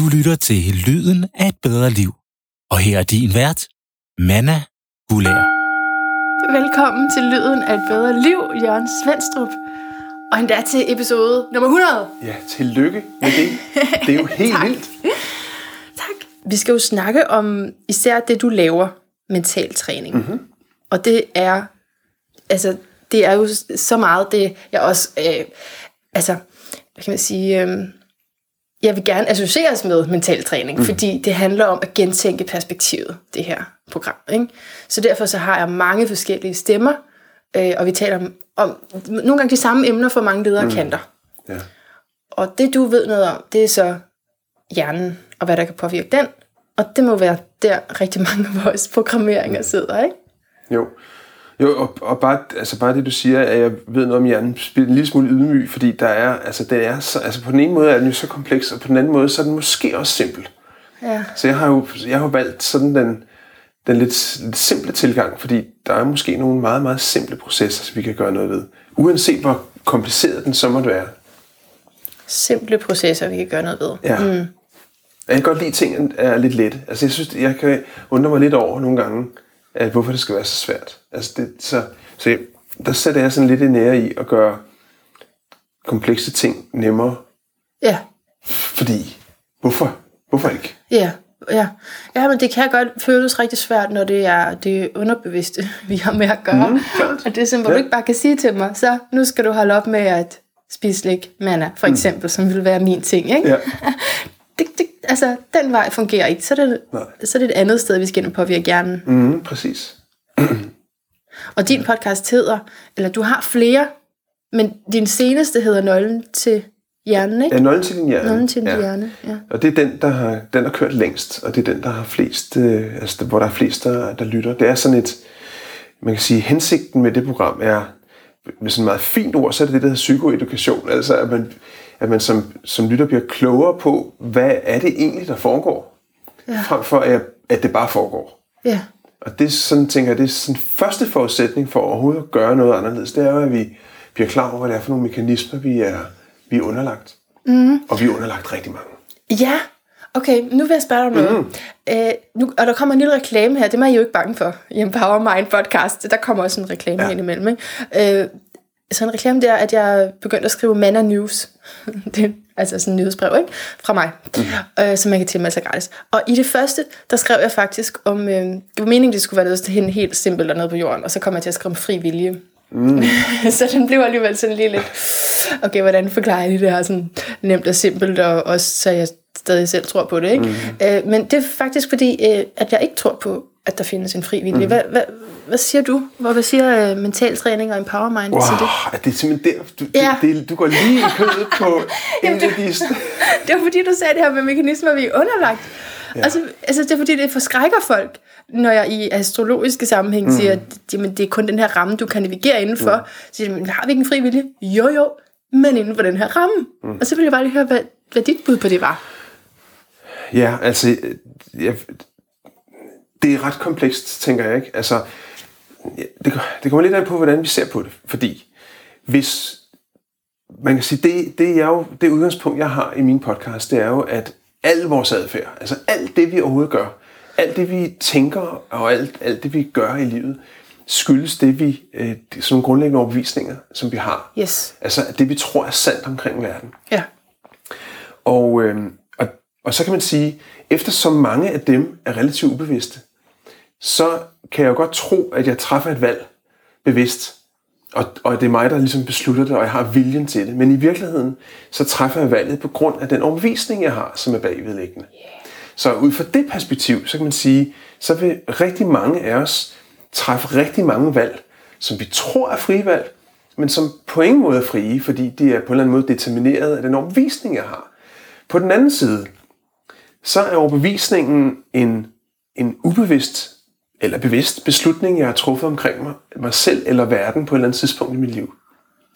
Du lytter til Lyden af et bedre liv. Og her er din vært, Manna Gulær. Velkommen til Lyden af et bedre liv, Jørgen Svendstrup. Og endda til episode nummer 100. Ja, tillykke med det. Det er jo helt Tak. vildt. Tak. Vi skal jo snakke om især det, du laver, mental træning. Mhm. Mm-hmm. Og det er, altså, det er jo så meget det, jeg også, øh, altså, hvad kan man sige, øh, jeg vil gerne associeres med mental træning, mm. fordi det handler om at gentænke perspektivet, det her program. Ikke? Så derfor så har jeg mange forskellige stemmer, øh, og vi taler om, om nogle gange de samme emner for mange ledere mm. kanter. Ja. Og det du ved noget om, det er så hjernen, og hvad der kan påvirke den. Og det må være der rigtig mange af vores programmeringer sidder, ikke? Jo. Jo, og, og bare, altså bare det, du siger, at jeg ved noget om hjernen, bliver en lille smule ydmyg, fordi der er, altså, det er så, altså på den ene måde er den jo så kompleks, og på den anden måde, så er den måske også simpel. Ja. Så jeg har jo jeg har valgt sådan den, den lidt, lidt simple tilgang, fordi der er måske nogle meget, meget simple processer, som vi kan gøre noget ved. Uanset hvor kompliceret den så måtte være. Simple processer, vi kan gøre noget ved. Ja. Mm. Jeg kan godt lide, at tingene er lidt lette. Altså, jeg synes, jeg kan undre mig lidt over nogle gange, at hvorfor det skal være så svært. Altså, det, så, så der sætter jeg sådan lidt en ære i at gøre komplekse ting nemmere. Ja, Fordi, hvorfor? Hvorfor ikke? ja, ja. Ja, men det kan godt føles rigtig svært, når det er det underbevidste, vi har med at gøre. Klart. og det er sådan, hvor Ja. du ikke bare kan sige til mig, så nu skal du holde op med at spise slik manna, for eksempel, som vil være min ting, ikke? Ja. Det, det, altså, den vej fungerer ikke. Så er, det, Nej. så er det et andet sted, vi skal ind og påvirke hjernen. Mm, præcis. Og din podcast hedder, eller du har flere, men din seneste hedder Nøglen til hjernen, ikke? Ja, nøglen til din hjerne. Nøglen til din ja. hjerne, ja. Og det er den, der har, den har kørt længst, og det er den, der har flest, øh, altså, hvor der er flest, der, der lytter. Det er sådan et, man kan sige, hensigten med det program er, med sådan et meget fint ord, så er det det, der hedder psykoedukation. Altså, at man, at man som, som lytter bliver klogere på, hvad er det egentlig, der foregår, ja. frem for at, at det bare foregår. Ja, Og det er sådan, tænker jeg, det er sådan første forudsætning for overhovedet at gøre noget anderledes, det er jo, at vi bliver klar over, hvad det er for nogle mekanismer, vi er, vi er underlagt. Mm. Og vi er underlagt rigtig mange. ja. Okay, nu vil jeg spørge dig om noget. Mm. Æ, nu, og der kommer en lille reklame her, det er I jo ikke bange for i Empower Mind podcast. Der kommer også en reklame ja. Ind imellem. Ikke? Øh, så en reklame der, at jeg begyndte at skrive Manna News. det altså sådan en nyhedsbrev, ikke? Fra mig. Mm. Øh, som man kan tilmelde sig gratis. Og i det første, der skrev jeg faktisk om... Øh, det var meningen, det skulle være noget sådan helt simpelt dernede på jorden. Og så kom jeg til at skrive om fri vilje. Mm. så den blev alligevel sådan lige lidt... Okay, hvordan forklarer jeg det her sådan nemt og simpelt, og også så jeg stadig selv tror på det, ikke? Mm. Øh, men det er faktisk fordi, øh, at jeg ikke tror på, at der findes en fri vilje. Mm. Hvad, hvad, hvad siger du? Hvad, hvad siger øh, mental træning og empower mind Wow, til det? er det simpelthen der, du, Ja. det, det, du går lige i kødet på en af de... Det var fordi, du sagde det her med mekanismer, vi er underlagt. Ja. Altså, altså, det er fordi, det forskrækker folk, når jeg i astrologiske sammenhæng mm. siger, at jamen, det er kun den her ramme, du kan navigere indenfor. Mm. Så siger de, har vi ikke en fri vilje? Jo, jo, men inden for den her ramme. Mm. Og så vil jeg bare lige høre, hvad, hvad dit bud på det var. Ja, altså, jeg, det er ret komplekst, tænker jeg, ikke? Altså, det, det kommer lidt an på, hvordan vi ser på det. Fordi hvis, man kan sige, det, det, er jo, det udgangspunkt, jeg har i min podcast, det er jo, at al vores adfærd, altså alt det, vi overhovedet gør, alt det, vi tænker, og alt, alt det, vi gør i livet, skyldes det, vi, øh, sådan nogle grundlæggende overbevisninger, som vi har. Yes. Altså det, vi tror er sandt omkring verden. Ja. Og, øh, og, og så kan man sige, eftersom mange af dem er relativt ubevidste, så kan jeg jo godt tro, at jeg træffer et valg bevidst. Og, og det er mig, der ligesom beslutter det, og jeg har viljen til det. Men i virkeligheden, så træffer jeg valget på grund af den overbevisning, jeg har, som er bagvedliggende. Så ud fra det perspektiv, så kan man sige, så vil rigtig mange af os træffe rigtig mange valg, som vi tror er frie valg, men som på ingen måde er frie, fordi de er på en eller anden måde determineret af den overbevisning, jeg har. På den anden side, så er overbevisningen en, en ubevidst eller bevidst beslutning, jeg har truffet omkring mig, mig selv eller verden på et eller andet tidspunkt i mit liv.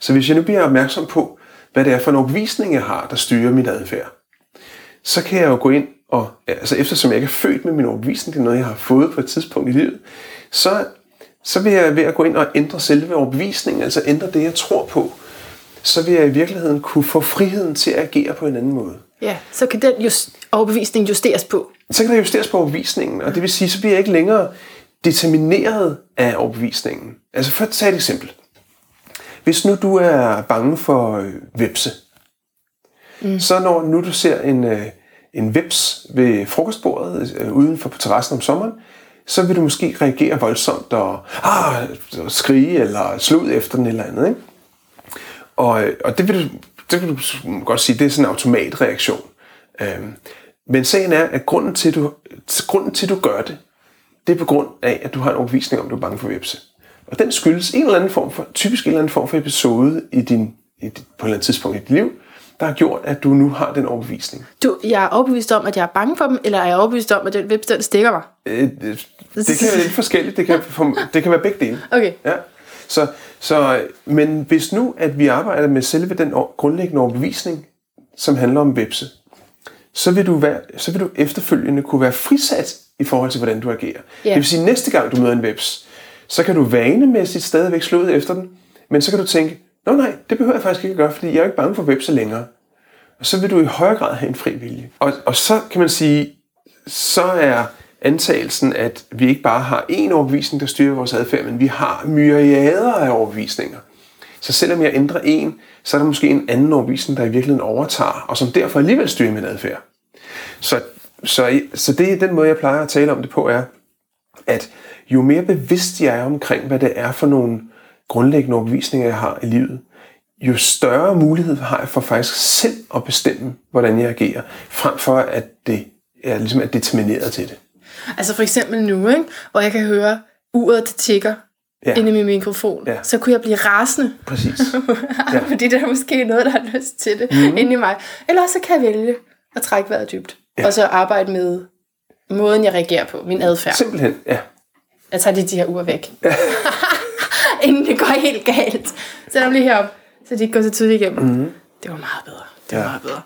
Så hvis jeg nu bliver opmærksom på, hvad det er for en overbevisning, jeg har, der styrer mit adfærd, så kan jeg jo gå ind og, altså eftersom jeg ikke er født med min overbevisning, det er noget, jeg har fået på et tidspunkt i livet, så, så vil jeg ved at gå ind og ændre selve overbevisningen, altså ændre det, jeg tror på, så vil jeg i virkeligheden kunne få friheden til at agere på en anden måde. Ja, så kan den just, overbevisning justeres på. Så kan der justeres på overbevisningen, og det vil sige, så bliver jeg ikke længere determineret af overbevisningen. Altså for at tage et eksempel. Hvis nu du er bange for øh, vepse, mm. så når nu du ser en, øh, en veps ved frokostbordet øh, uden for på terrassen om sommeren, så vil du måske reagere voldsomt og ah, skrige eller slå ud efter den eller andet. Ikke? Og, og det, vil du, det vil du godt sige, det er sådan en automatreaktion. Øhm, men sagen er, at grunden til, du, grunden til, du gør det, det er på grund af, at du har en overbevisning om, at du er bange for vepse. Og den skyldes en eller anden form for, typisk en eller anden form for episode i din, i, på et eller andet tidspunkt i dit liv, der har gjort, at du nu har den overbevisning. Du, jeg er overbevist om, at jeg er bange for dem, eller er jeg overbevist om, at den vips, den stikker mig? Øh, det, det kan være lidt forskelligt. Det kan, det kan være begge dele. Okay. Ja. Så, så, men hvis nu, at vi arbejder med selve den grundlæggende overbevisning, som handler om vepse, så vil, du være, så vil du efterfølgende kunne være frisat i forhold til, hvordan du agerer. Yeah. Det vil sige, at næste gang du møder en veps, så kan du vanemæssigt stadigvæk slå ud efter den, men så kan du tænke, Nå nej, det behøver jeg faktisk ikke at gøre, fordi jeg er ikke bange for vepse længere. Og så vil du i højere grad have en fri vilje. Og, og så kan man sige, så er antagelsen, at vi ikke bare har én overbevisning, der styrer vores adfærd, men vi har myriader af overbevisninger. Så selvom jeg ændrer en, så er der måske en anden overbevisning, der i virkeligheden overtager, og som derfor alligevel styrer min adfærd. Så, så, så det er den måde, jeg plejer at tale om det på, er, at jo mere bevidst jeg er omkring, hvad det er for nogle grundlæggende overbevisninger, jeg har i livet, jo større mulighed har jeg for faktisk selv at bestemme, hvordan jeg agerer, frem for at det er ligesom er determineret til det. Altså for eksempel nu, ikke? hvor jeg kan høre uret, det tigger ja. inde i min mikrofon, ja. så kunne jeg blive rasende. Præcis. Ja. Fordi der er måske noget, der har lyst til det mm-hmm. inde i mig. Eller så kan jeg vælge at trække vejret dybt. Ja. Og så arbejde med måden, jeg reagerer på, min adfærd. Simpelthen, ja. Jeg tager lige de her uger væk. Ja. Inden det går helt galt. Så dem lige herop, så de ikke går så tydeligt igennem. Mm-hmm. Det var meget bedre. Det var ja. meget bedre.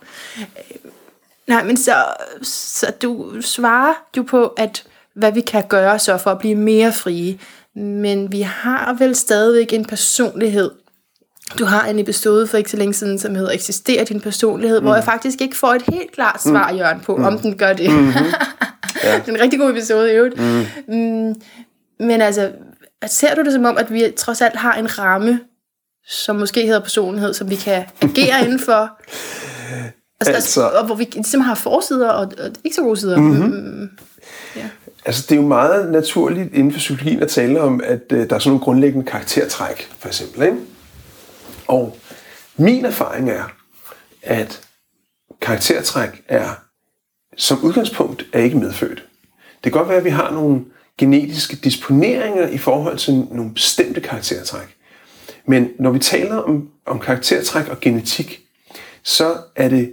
Nej, men så, så du svarer jo på, at hvad vi kan gøre så for at blive mere frie. Men vi har vel stadigvæk en personlighed. Du har en episode for ikke så længe siden, som hedder Eksisterer din personlighed, mm. hvor jeg faktisk ikke får et helt klart svar, mm. Jørgen, på, mm. om den gør det. Mm-hmm. Ja. det er en rigtig god episode i øvrigt. Mm. Mm, men altså, ser du det som om, at vi trods alt har en ramme, som måske hedder personlighed, som vi kan agere indenfor? Altså, altså, og hvor vi ligesom har forsider og, og ikke så gode sider. Mm-hmm. Altså, det er jo meget naturligt inden for psykologien at tale om, at øh, der er sådan nogle grundlæggende karaktertræk, for eksempel. Ikke? Og min erfaring er, at karaktertræk er som udgangspunkt er ikke medfødt. Det kan godt være, at vi har nogle genetiske disponeringer i forhold til nogle bestemte karaktertræk. Men når vi taler om, om karaktertræk og genetik, så er det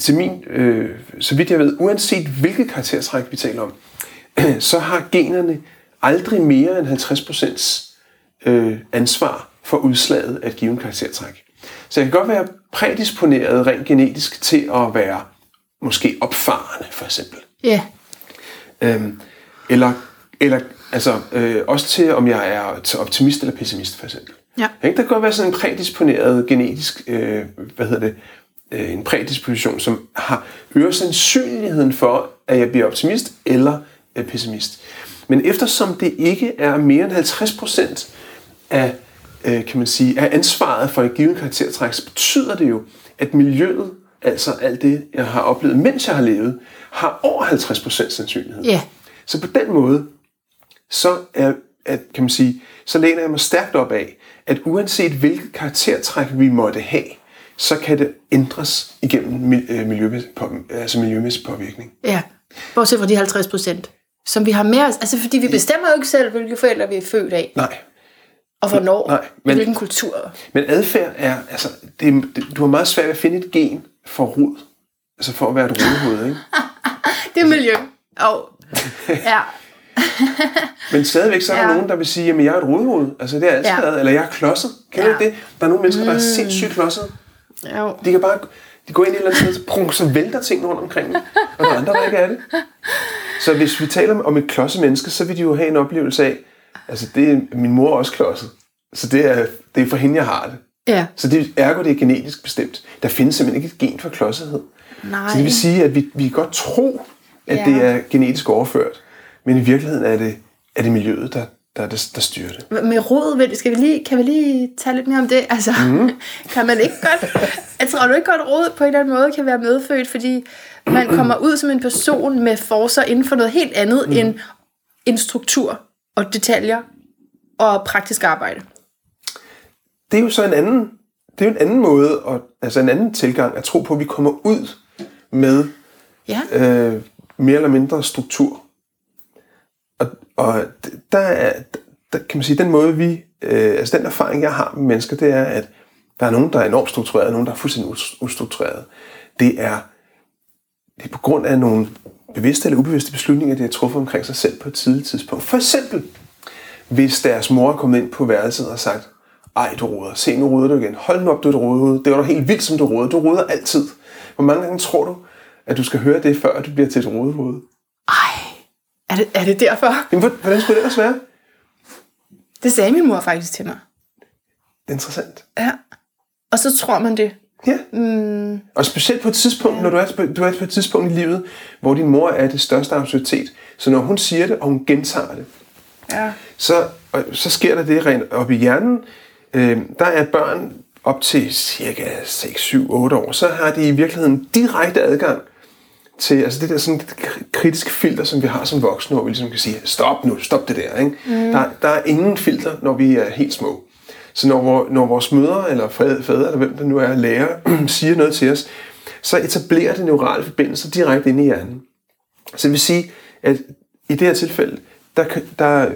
til min, øh, så vidt jeg ved, uanset hvilket karaktertræk vi taler om, så har generne aldrig mere end 50% øh, ansvar for udslaget af et givet karaktertræk. Så jeg kan godt være prædisponeret rent genetisk til at være måske opfarende, for eksempel. Ja. Yeah. Øhm, eller, eller altså, øh, også til, om jeg er optimist eller pessimist, for eksempel. Ja. Der kan godt være sådan en prædisponeret genetisk, øh, hvad hedder det, øh, en prædisposition, som har øger sandsynligheden for, at jeg bliver optimist eller pessimist. Men eftersom det ikke er mere end 50% af, øh, kan man sige, af ansvaret for et givet karaktertræk, så betyder det jo, at miljøet, altså alt det, jeg har oplevet, mens jeg har levet, har over 50% sandsynlighed. Yeah. Så på den måde, så er, at, kan man sige, så læner jeg mig stærkt op af, at uanset hvilket karaktertræk vi måtte have, så kan det ændres igennem øh, miljømæssig, altså miljømæssig påvirkning. Ja, bortset fra de 50 procent, som vi har med os. Altså, fordi vi bestemmer jo ikke selv, hvilke forældre vi er født af. Nej. Og hvornår. Nej, men, hvilken kultur. Men adfærd er, altså, det, det, du har meget svært ved at finde et gen for rod. Altså for at være et rodehoved, ikke? det er miljø. Og, ja. Men stadigvæk så er der ja. nogen, der vil sige, at jeg er et rodehoved. Altså det er altid ja. eller jeg er klodset. Kan ja. det? Der er nogle mennesker, der er sindssygt klodset. Jo. De kan bare de går ind i et eller andet sted, prung, så vælter ting rundt omkring Og der er andre, der ikke er det. Så hvis vi taler om et klodset menneske, så vil de jo have en oplevelse af, altså det er min mor også klodset. Så det er, det er for hende, jeg har det. Ja. Så det ergo det er genetisk bestemt. Der findes simpelthen ikke et gen for klodsethed. Nej. Så det vil sige, at vi, vi kan godt tro, at Ja. det er genetisk overført, men i virkeligheden er det, er det miljøet, der, der, der, der styrer det. Med vel, skal vi lige, kan vi lige tage lidt mere om det? Altså, mm. kan man ikke godt... Jeg tror du ikke godt, rod på en eller anden måde kan være medfødt, fordi man kommer ud som en person med forser inden for noget helt andet mm. end en struktur og detaljer og praktisk arbejde. Det er jo så en anden, det er jo en anden måde, og, altså en anden tilgang at tro på, at vi kommer ud med Ja. øh, mere eller mindre struktur. Og, og der er, der kan man sige, den måde vi, øh, altså den erfaring, jeg har med mennesker, det er, at der er nogen, der er enormt struktureret, og nogen, der er fuldstændig us- ustruktureret. Det er, det er på grund af nogle bevidste eller ubevidste beslutninger, de har truffet omkring sig selv på et tidligt tidspunkt. For eksempel, hvis deres mor er kommet ind på værelset og sagt, ej, du roder. Se, nu roder du igen. Hold nu op, du er rodehoved. Det var da helt vildt, som du roder. Du roder altid. Hvor mange gange tror du, at du skal høre det, før du bliver til et rodehoved? Ej, er det, er det derfor? Jamen, hvor- hvordan skulle det ellers være? Det sagde min mor faktisk til mig. Det er interessant. Ja. Og så tror man det. Ja. Mm. Og specielt på et tidspunkt, når du er, på, du er på et tidspunkt i livet, hvor din mor er det største autoritet. Så når hun siger det, og hun gentager det, Ja. så, og så sker der det rent op i hjernen. Øh, der er børn op til cirka 6, 7, 8 år, så har de i virkeligheden direkte adgang til altså det der sådan kritiske filter, som vi har som voksne, hvor vi ligesom kan sige, stop nu, stop det der. Ikke? Mm. Der, der er ingen filter, når vi er helt små. Så når, når vores mødre, eller fædre, fædre, eller hvem der nu er, lærer, siger noget til os, så etablerer det neurale forbindelser direkte ind i hjernen. Så det vil sige, at i det her tilfælde, der, der,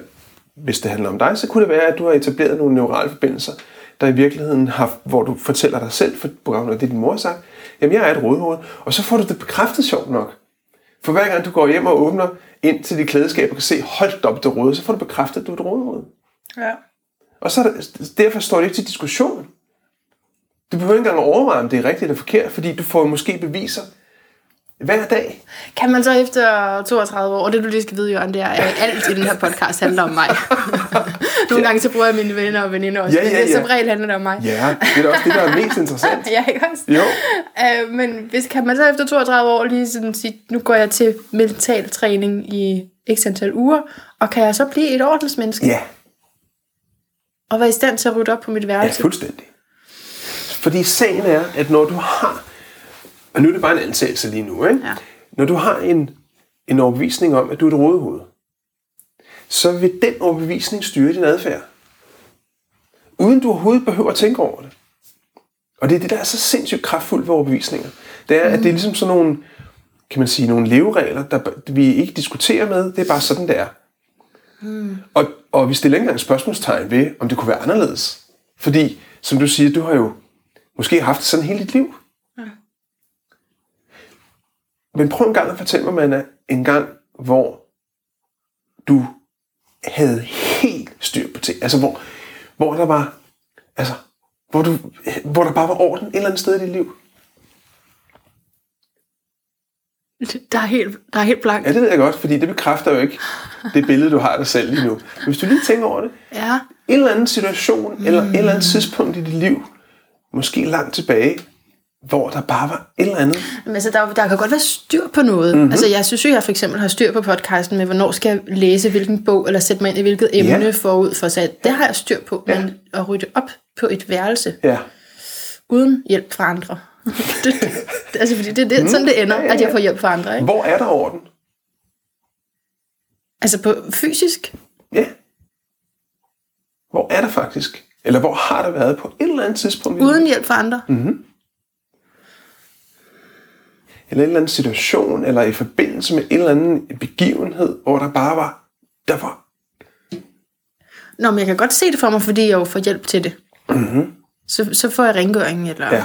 hvis det handler om dig, så kunne det være, at du har etableret nogle neurale forbindelser, der i virkeligheden har, hvor du fortæller dig selv, for på grund af det, din mor har sagt, jamen jeg er et rådhoved, og så får du det bekræftet sjovt nok. For hver gang du går hjem og åbner ind til dit klædeskab og kan se, hold op det røde, så får du bekræftet, at du er et rådhoved. Ja. Og så er der, derfor står det ikke til diskussion. Du behøver ikke engang at overveje, om det er rigtigt eller forkert, fordi du får måske beviser hver dag. Kan man så efter 32 år, og det du lige skal vide, Jørgen, det er, at alt i den her podcast handler om mig. Nogle gange så bruger jeg mine venner og veninder også, Ja, men ja, det, ja. som regel handler det om mig. Ja, det er også det, der er mest interessant. Ja, ikke også? Jo. Øh, men hvis, kan man så efter 32 år lige sådan sige, nu går jeg til mental træning i x antal uger, og kan jeg så blive et ordensmenneske? Ja, Og være i stand til at rydde op på mit ja, værelse? fuldstændig. Fordi sagen er, at når du har, og nu er det bare en antagelse lige nu, ikke? Ja. når du har en, en overbevisning om, at du er et rådehoved, så vil den overbevisning styre din adfærd. Uden du overhovedet behøver at tænke over det. Og det er det, der er så sindssygt kraftfuldt ved overbevisninger. Det er, mm. at det er ligesom sådan nogle, kan man sige, nogle leveregler, der vi ikke diskuterer med. Det er bare sådan, det er. Mm. Og, og vi stiller ikke engang spørgsmålstegn ved, om det kunne være anderledes. Fordi, som du siger, du har jo måske haft sådan hele dit liv. Ja. Men prøv en gang at fortælle mig, Manna, en gang, hvor du havde helt styr på ting. Altså, hvor, hvor der var, altså, hvor, du, hvor der bare var orden et eller andet sted i dit liv. Der er helt, der er helt blank. Ja, det ved jeg godt, fordi det bekræfter jo ikke det billede, du har af dig selv lige nu. Men hvis du lige tænker over det, Ja. en eller anden situation, mm. eller et eller andet tidspunkt i dit liv, måske langt tilbage, hvor der bare var et eller andet. Men altså, der, der kan godt være styr på noget. Mm-hmm. Altså, jeg synes jo, jeg for eksempel har styr på podcasten med, hvornår skal jeg læse hvilken bog, eller sætte mig ind i hvilket emne Ja. forud for sig. Det har jeg styr på. Ja. Men at rydde op på et værelse, Ja, uden hjælp fra andre. det, det, altså, fordi det er det, sådan, det ender, Ja, ja, at jeg ja. får hjælp fra andre. Ikke? hvor er der orden? Altså på fysisk, Ja. Hvor er der faktisk? Eller hvor har der været på et eller andet tidspunkt? uden hjælp fra andre. Mm. eller en eller anden situation, eller i forbindelse med en eller anden begivenhed, hvor der bare var, der var, Nå, men jeg kan godt se det for mig, fordi jeg jo får hjælp til det. Mm-hmm. Så, så får jeg rengøring, eller ja,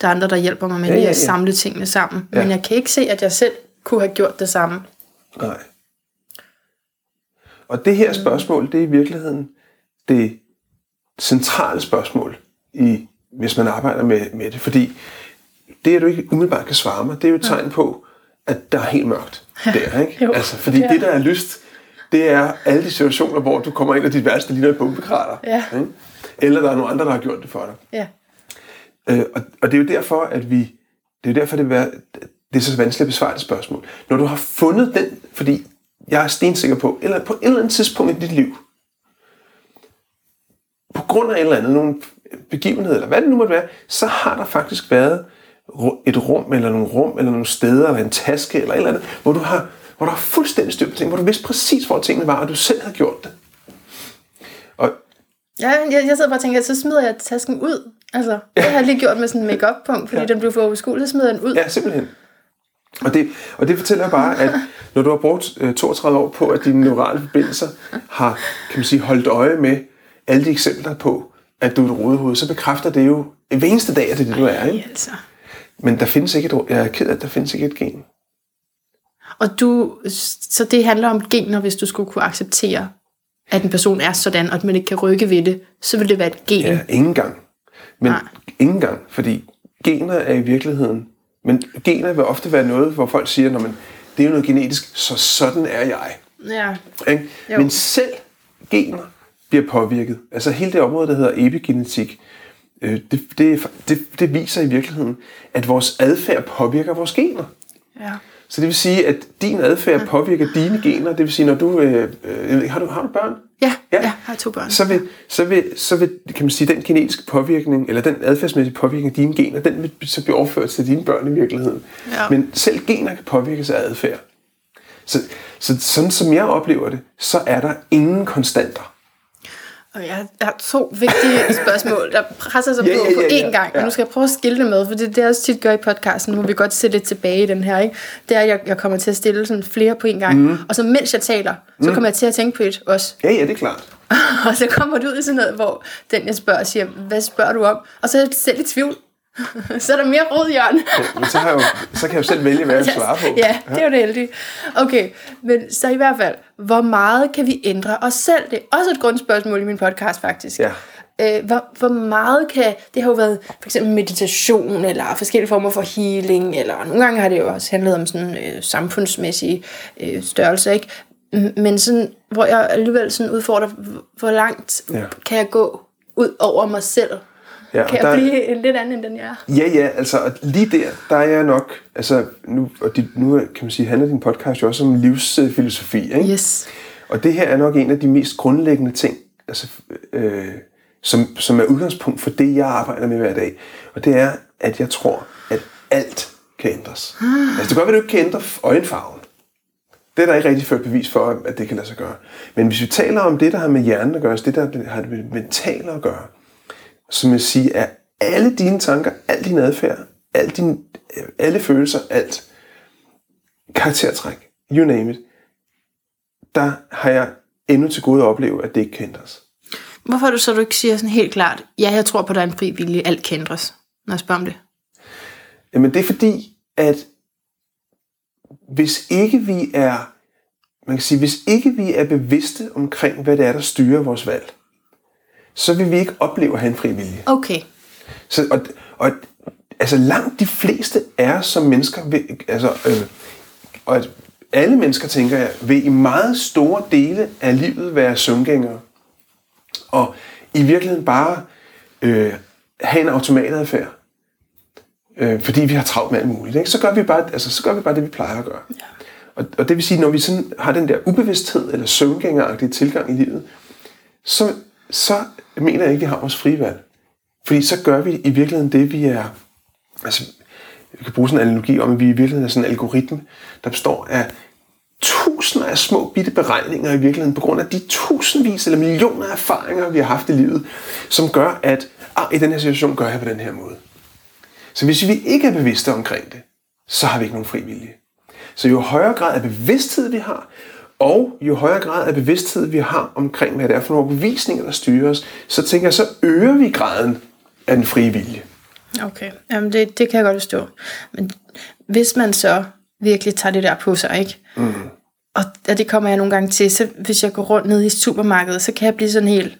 der er andre, der hjælper mig med Ja, lige ja, at ja. samle tingene sammen. Ja. Men jeg kan ikke se, at jeg selv kunne have gjort det samme. nej. Og det her spørgsmål, det er i virkeligheden det centrale spørgsmål, i, hvis man arbejder med, med det. Fordi det, at du ikke umiddelbart kan svare mig, det er jo et tegn på, at der er helt mørkt der. Ikke? Altså, fordi det er det, der er lyst, det er alle de situationer, hvor du kommer ind, og dit værste ligner et bombekrater. Ja. Ikke? Eller der er nogle andre, der har gjort det for dig. Ja. Øh, og, og det er jo derfor, at vi... Det er jo derfor, det, er, det er så vanskeligt at besvare det spørgsmål. Når du har fundet den, fordi jeg er stensikker på, eller på et eller andet tidspunkt i dit liv, på grund af et eller andet, nogle begivenhed, eller hvad det nu måtte være, så har der faktisk været et rum, eller nogle rum, eller nogle steder, eller en taske, eller et eller andet, hvor du har, hvor du har fuldstændig styr på ting, hvor du vidste præcis, hvor tingene var, og du selv har gjort det. Og Ja, jeg, jeg sidder bare og tænker, at så smider jeg tasken ud. Altså, det har jeg lige gjort med sådan en make punkt fordi ja. den blev for overskuelig, jeg den ud. Ja, simpelthen. Og det, og det fortæller bare, at når du har brugt 32 øh, år på, at dine neurale forbindelser har kan man sige, holdt øje med alle de eksempler på, at du er et rodehoved, så bekræfter det jo hver eneste dag, at det er det, du er. Ikke? Altså. Men der findes ikke et, jeg er ked af, at der findes ikke et gen. Og du, så det handler om gener, hvis du skulle kunne acceptere, at en person er sådan, og at man ikke kan rykke ved det, så vil det være et gen. Ja, ingen gang. Men Nej. ingen gang, fordi gener er i virkeligheden, men gener vil ofte være noget, hvor folk siger, når man, det er jo noget genetisk, så sådan er jeg. Ja. Ikke? Men selv gener bliver påvirket. Altså hele det område, der hedder epigenetik, øh, det, det, det, det viser i virkeligheden, at vores adfærd påvirker vores gener. Ja. Så det vil sige, at din adfærd påvirker dine gener. Det vil sige, når du... Øh, øh, har, du har du børn? Ja, ja, jeg har to børn. Så vil, så vil, så vil kan man sige, den genetiske påvirkning, eller den adfærdsmæssige påvirkning af dine gener, den vil så blive overført til dine børn i virkeligheden. Ja. Men selv gener kan påvirkes af adfærd. Så, så sådan som jeg oplever det, så er der ingen konstanter. Og jeg har to vigtige spørgsmål, der presser sig på ja, ja, ja, på én gang, og nu skal jeg prøve at skille det med, for det er det, jeg også tit gør i podcasten, nu vi godt se lidt tilbage i den her, ikke? det er, at jeg, jeg kommer til at stille sådan flere på én gang, mm. og så mens jeg taler, så mm. kommer jeg til at tænke på et også. Ja, ja, det er klart. og så kommer du ud i sådan noget, hvor den jeg spørger siger, hvad spørger du om? Og så er jeg selv i tvivl, så er der mere råd, Jørgen. ja, men så, har jeg jo, så kan jeg jo selv vælge, hvad jeg svarer på. Ja, det er jo det heldige. Okay, men så i hvert fald, hvor meget kan vi ændre os selv? Det er også et grundspørgsmål i min podcast, faktisk. Ja. Øh, hvor, hvor meget kan, det har jo været for eksempel meditation, eller forskellige former for healing, eller nogle gange har det jo også handlet om sådan øh, samfundsmæssige øh, størrelser, ikke? Men sådan, hvor jeg alligevel sådan udfordrer, hvor langt ja. kan jeg gå ud over mig selv? Ja, kan jeg der, blive en lidt anden, end den jeg er? Ja, ja, altså lige der, der er jeg nok, altså nu, og de, nu kan man sige, handler din podcast jo også om livsfilosofi, ikke? Yes. Og det her er nok en af de mest grundlæggende ting, altså, øh, som, som er udgangspunkt for det, jeg arbejder med hver dag. Og det er, at jeg tror, at alt kan ændres. Ah. Altså det kan godt være, at du ikke kan ændre øjenfarven. Det er der ikke rigtig ført bevis for, at det kan lade sig gøre. Men hvis vi taler om det, der har med hjernen at gøre, det der har med mentale at gøre, som jeg siger, er alle dine tanker, al din adfærd, al din, alle følelser, alt, karaktertræk, you name it, der har jeg endnu til gode at opleve, at det ikke kan ændres. Hvorfor er du så, du ikke siger sådan helt klart, ja, jeg tror på, at der er en fri vilje, alt kan ændres, når jeg spørger om det? Jamen det er fordi, at hvis ikke vi er, man kan sige, hvis ikke vi er bevidste omkring, hvad det er, der styrer vores valg, så vil vi ikke opleve at have en fri vilje. Okay. Så, og, og altså langt de fleste er som mennesker, vil, altså, øh, og alle mennesker, tænker jeg, vil i meget store dele af livet være søvngængere. Og i virkeligheden bare øh, have en automatadfærd. Øh, fordi vi har travlt med alt muligt. Ikke? Så, gør vi bare, altså, så gør vi bare det, vi plejer at gøre. Ja. Og, og det vil sige, når vi sådan har den der ubevidsthed eller søvngængeragtige tilgang i livet, så, så mener jeg ikke, vi har vores frivalg. Fordi så gør vi i virkeligheden det, vi er... Altså, vi kan bruge sådan en analogi om, at vi i virkeligheden er sådan en algoritme, der består af tusinder af små bitte beregninger i virkeligheden, på grund af de tusindvis eller millioner af erfaringer, vi har haft i livet, som gør, at ah, i den her situation gør jeg på den her måde. Så hvis vi ikke er bevidste omkring det, så har vi ikke nogen fri vilje. Så jo højere grad af bevidsthed vi har, og jo højere grad af bevidsthed vi har omkring, hvad det er for nogle bevisninger, der styrer os, så tænker jeg, så øger vi graden af den frie vilje. Okay, Jamen det, det kan jeg godt forstå. Men hvis man så virkelig tager det der på sig, ikke? Mm. Og, og det kommer jeg nogle gange til, så hvis jeg går rundt ned i supermarkedet, så kan jeg blive sådan helt,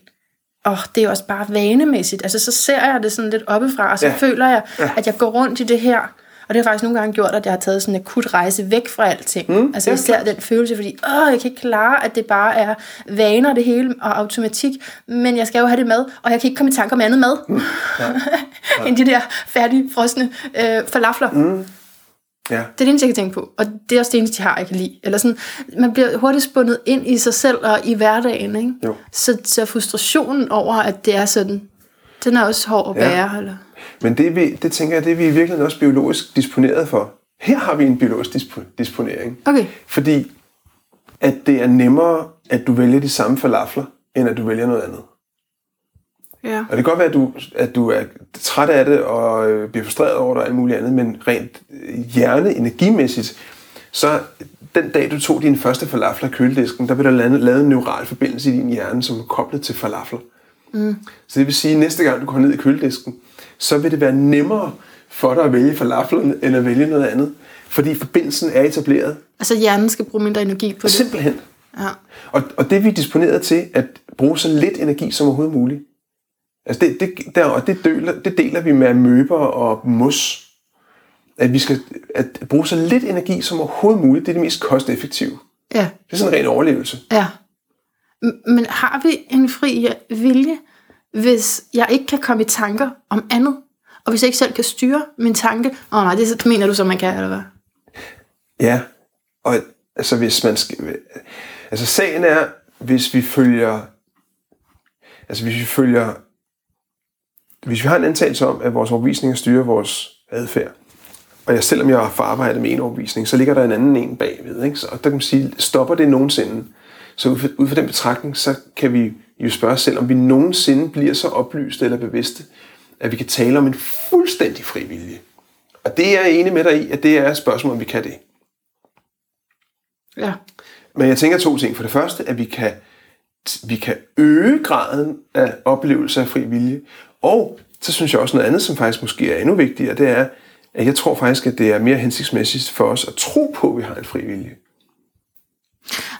åh, oh, det er også bare vanemæssigt. Altså så ser jeg det sådan lidt oppefra, og så ja. føler jeg, ja. at jeg går rundt i det her Og det har faktisk nogle gange gjort, at jeg har taget sådan en akut rejse væk fra alting. Mm, altså ja, især den følelse, fordi åh, jeg kan ikke klare, at det bare er vaner det hele og automatik, men jeg skal jo have det med, og jeg kan ikke komme i tanker om andet mad, mm, ja, ja. end de der færdige, frosne øh, falafler. Mm. Ja. Det er det eneste, jeg kan tænke på. Og det er også det eneste, jeg har, jeg kan lide. Eller sådan, man bliver hurtigt spundet ind i sig selv og i hverdagen. Ikke? Jo. Så, så frustrationen over, at det er sådan, den er også hård at Ja. bære. Eller? Men det, vi, det tænker jeg, det er vi i virkeligheden også biologisk disponeret for. Her har vi en biologisk dispo- disponering. Okay. Fordi at det er nemmere, at du vælger de samme falafler, end at du vælger noget andet. Ja. Og det kan godt være, at du, at du er træt af det og øh, bliver frustreret over det og alt muligt andet, men rent øh, hjerne, energimæssigt, så den dag, du tog din første falafler i køledisken, der blev der lavet, lavet en neural forbindelse i din hjerne, som er koblet til falafler. Mm. Så det vil sige, at næste gang du går ned i køledisken, så vil det være nemmere for dig at vælge falaflerne, end at vælge noget andet. Fordi forbindelsen er etableret. Altså hjernen skal bruge mindre energi på det. Simpelthen. Ja. Og, og det er vi disponeret til at bruge så lidt energi som overhovedet muligt. Altså det, det, der, og det deler, det deler vi med møber og mos. At vi skal at bruge så lidt energi som overhovedet muligt, det er det mest kosteffektive. ja. Det er sådan en ren overlevelse. Ja. Men har vi en fri vilje, hvis jeg ikke kan komme i tanker om andet? Og hvis jeg ikke selv kan styre min tanke? Åh oh, nej, det mener du så, man kan, eller hvad? Ja, og altså hvis man skal, altså sagen er, hvis vi følger, altså hvis vi følger, hvis vi har en antagelse om, at vores overvisninger styrer vores adfærd, og jeg, selvom jeg har forarbejdet med en overbevisning, så ligger der en anden en bagved, ikke? Så, og der kan man sige, stopper det nogensinde? Så ud fra, ud fra den betragtning, så kan vi jo spørge os selv, om vi nogensinde bliver så oplyste eller bevidste, at vi kan tale om en fuldstændig fri vilje. Og det er jeg enig med dig i, at det er et spørgsmål, om vi kan det. Ja. Men jeg tænker to ting. For det første, at vi kan, vi kan øge graden af oplevelse af fri vilje. Og så synes jeg også noget andet, som faktisk måske er endnu vigtigere, det er, at jeg tror faktisk, at det er mere hensigtsmæssigt for os at tro på, at vi har en fri vilje.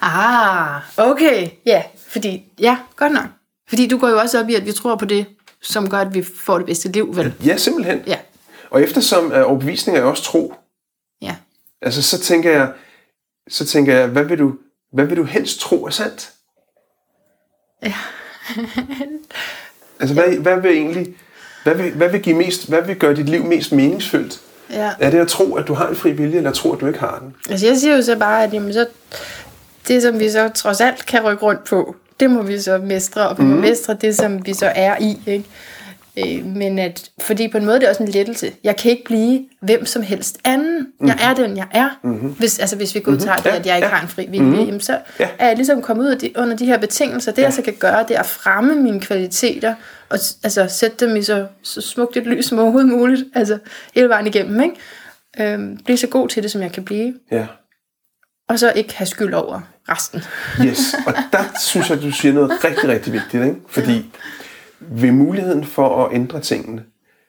Ah, okay. Ja, fordi, ja, godt nok. Fordi du går jo også op i, at vi tror på det, som gør, at vi får det bedste liv, vel? Ja, simpelthen. Ja. Og eftersom at overbevisning er også tro, Ja. altså så tænker jeg, så tænker jeg, hvad vil du, hvad vil du helst tro er sandt? Ja. altså hvad, hvad vil egentlig, hvad vil, hvad vil give mest, hvad vil gøre dit liv mest meningsfyldt? ja. Er det at tro, at du har en fri vilje, eller at tro, at du ikke har den? Altså jeg siger jo så bare, at jamen, så, det, som vi så trods alt kan rykke rundt på, det må vi så mestre, og vi må mestre det, som vi så er i. Ikke? Øh, men at, fordi på en måde det er også en lettelse. Jeg kan ikke blive hvem som helst anden. Jeg er den, jeg er. Mm-hmm. Hvis, altså, hvis vi godtager mm-hmm. det, at jeg ikke Ja, ja. har en fri vilje, mm-hmm. så Ja. er jeg ligesom kommet ud af de, under de her betingelser. Det, jeg så kan gøre, det er at fremme mine kvaliteter, og altså, sætte dem i så, så smukt et lys som overhovedet muligt. Altså hele vejen igennem. Ikke? Øhm, blive så god til det, som jeg kan blive Ja. Og så ikke have skyld over resten. Yes, og der synes jeg, du siger noget rigtig, rigtig vigtigt. Ikke? Fordi ved muligheden for at ændre tingene,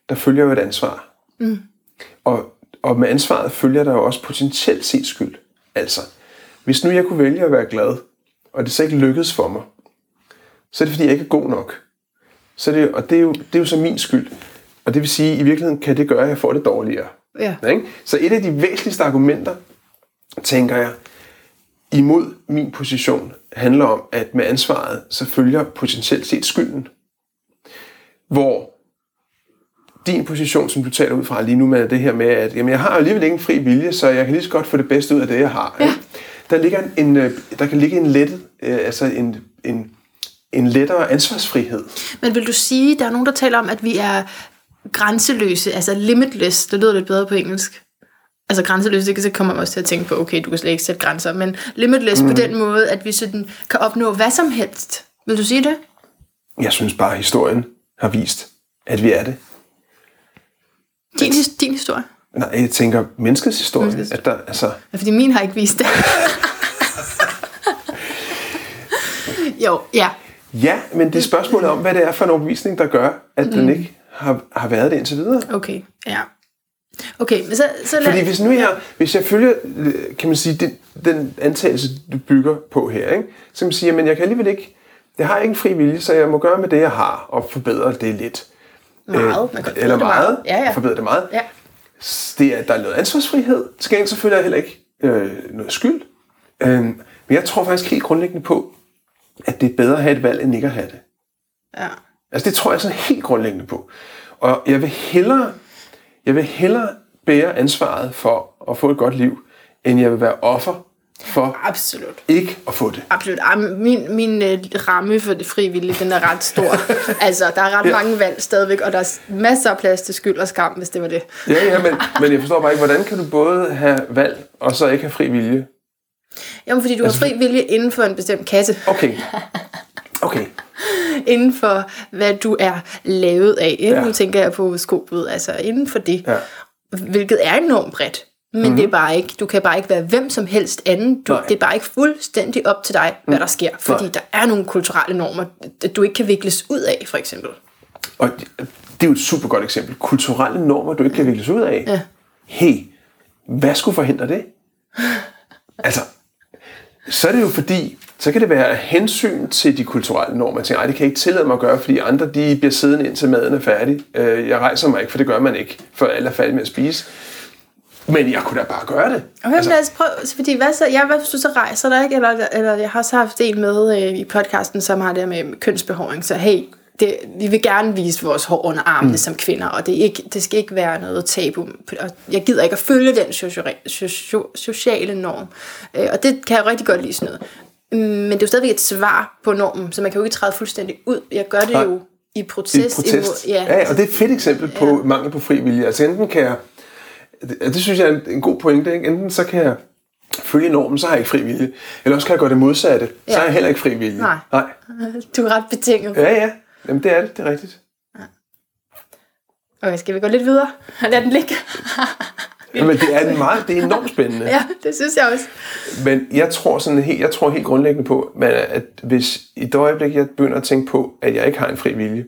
der følger jo et ansvar. Mm. Og, og med ansvaret følger der jo også potentielt set skyld. Altså, hvis nu jeg kunne vælge at være glad, og det så ikke lykkedes for mig, så er det fordi, jeg ikke er god nok. Så det, og det er, jo, det er jo så min skyld. Og det vil sige, at i virkeligheden kan det gøre, at jeg får det dårligere. Ja. Ikke? Så et af de væsentligste argumenter, tænker jeg, imod min position, handler om, at med ansvaret, så følger potentielt set skylden. Hvor din position, som du taler ud fra lige nu med det her med, at jamen, jeg har alligevel ikke en fri vilje, så jeg kan lige så godt få det bedste ud af det, jeg har. Ja. Der, ligger en, en, øh, der kan ligge en lettet, øh, altså en, en, en lettere ansvarsfrihed. Men vil du sige, der er nogen, der taler om, at vi er grænseløse, altså limitless, det lyder lidt bedre på engelsk. Altså grænseløse, det kan så kommer man også til at tænke på, okay, du kan slet ikke sætte grænser, men limitless mm. på den måde, at vi sådan kan opnå hvad som helst. Vil du sige det? Jeg synes bare, at historien har vist, at vi er det. Din, his- din historie? Nej, jeg tænker menneskets historie, Menneskets at der, altså, Ja, fordi min har ikke vist det. jo, ja. ja, men det er spørgsmålet om, hvad det er for en overbevisning, der gør, at mm. den ikke har, har været det indtil videre. Okay, ja. Okay, men så, så lad... Fordi hvis nu jeg, hvis jeg følger, øh, kan man sige, den, den antagelse, du bygger på her, ikke? så kan man sige, at jeg kan alligevel ikke, jeg har ikke en fri vilje, så jeg må gøre med det, jeg har, og forbedre det lidt. Meget. Man kan Eller det meget, meget. Ja, ja. forbedre det meget. Ja. det er, der er noget ansvarsfrihed. Til gengæld så føler jeg heller ikke øh, noget skyld. Øh, men jeg tror faktisk helt grundlæggende på, at det er bedre at have et valg, end ikke at have det. Ja. Altså det tror jeg sådan helt grundlæggende på. Og jeg vil hellere, jeg vil hellere bære ansvaret for at få et godt liv, end jeg vil være offer for Absolut. ikke at få det. Absolut. Min, min øh, ramme for det frivillige, den er ret stor. altså, der er ret Ja. mange valg stadigvæk, og der er masser af plads til skyld og skam, hvis det var det. Ja, ja, men, men jeg forstår bare ikke, hvordan kan du både have valg, og så ikke have fri vilje? Jamen, fordi du Altså, har fri vilje inden for en bestemt kasse. Okay. Inden for, hvad du er lavet af. Ja. Nu tænker jeg på skobet, altså inden for det. Ja. Hvilket er enormt bredt. Men mm-hmm. det er bare ikke, du kan bare ikke være hvem som helst anden. Du, Nej. det er bare ikke fuldstændig op til dig, hvad der sker. Fordi Nej. der er nogle kulturelle normer, du ikke kan vikles ud af, for eksempel. Og det det er jo et super godt eksempel. Kulturelle normer, du ikke kan vikles ud af. Ja. Hey, hvad skulle forhindre det? Altså, så er det jo fordi, så kan det være hensyn til de kulturelle normer. Jeg tænker, ej, det kan jeg ikke tillade mig at gøre, fordi andre de bliver siddende indtil maden er færdig. Øh, Jeg rejser mig ikke, for det gør man ikke, før alle er færdige med at spise. Men jeg kunne da bare gøre det. Okay, altså, lad os prøve, så fordi hvad så, ja, hvad hvis du så rejser dig, ikke? Eller, eller jeg har så haft en med øh, i podcasten, som har det med kønsbehåring, så hey, det, vi vil gerne vise vores hår under armene mm. som kvinder, og det, er ikke, det skal ikke være noget tabu. Og jeg gider ikke at følge den socia- socia- sociale norm. Øh, og det kan jeg rigtig godt lide sådan noget. Men det er jo stadigvæk et svar på normen, så man kan jo ikke træde fuldstændig ud. Jeg gør det Nej. jo i I protest. protest. Imod, ja, ja, og det er et fedt eksempel på ja. mangel på fri vilje. Altså enten kan jeg, det, det synes jeg er en, en god pointe, ikke? enten så kan jeg følge normen, så har jeg ikke fri vilje. Eller også kan jeg gøre det modsatte, så Ja. har jeg heller ikke fri vilje. Nej. Nej. du er ret betinget. Ja, ja. Jamen, det er det. Det er rigtigt. Okay, skal vi gå lidt videre? Lad den ligge. Jamen, det er en meget, det er enormt spændende. ja, det synes jeg også. Men jeg tror, sådan helt, jeg tror helt grundlæggende på, men at hvis i det øjeblik, jeg begynder at tænke på, at jeg ikke har en fri vilje,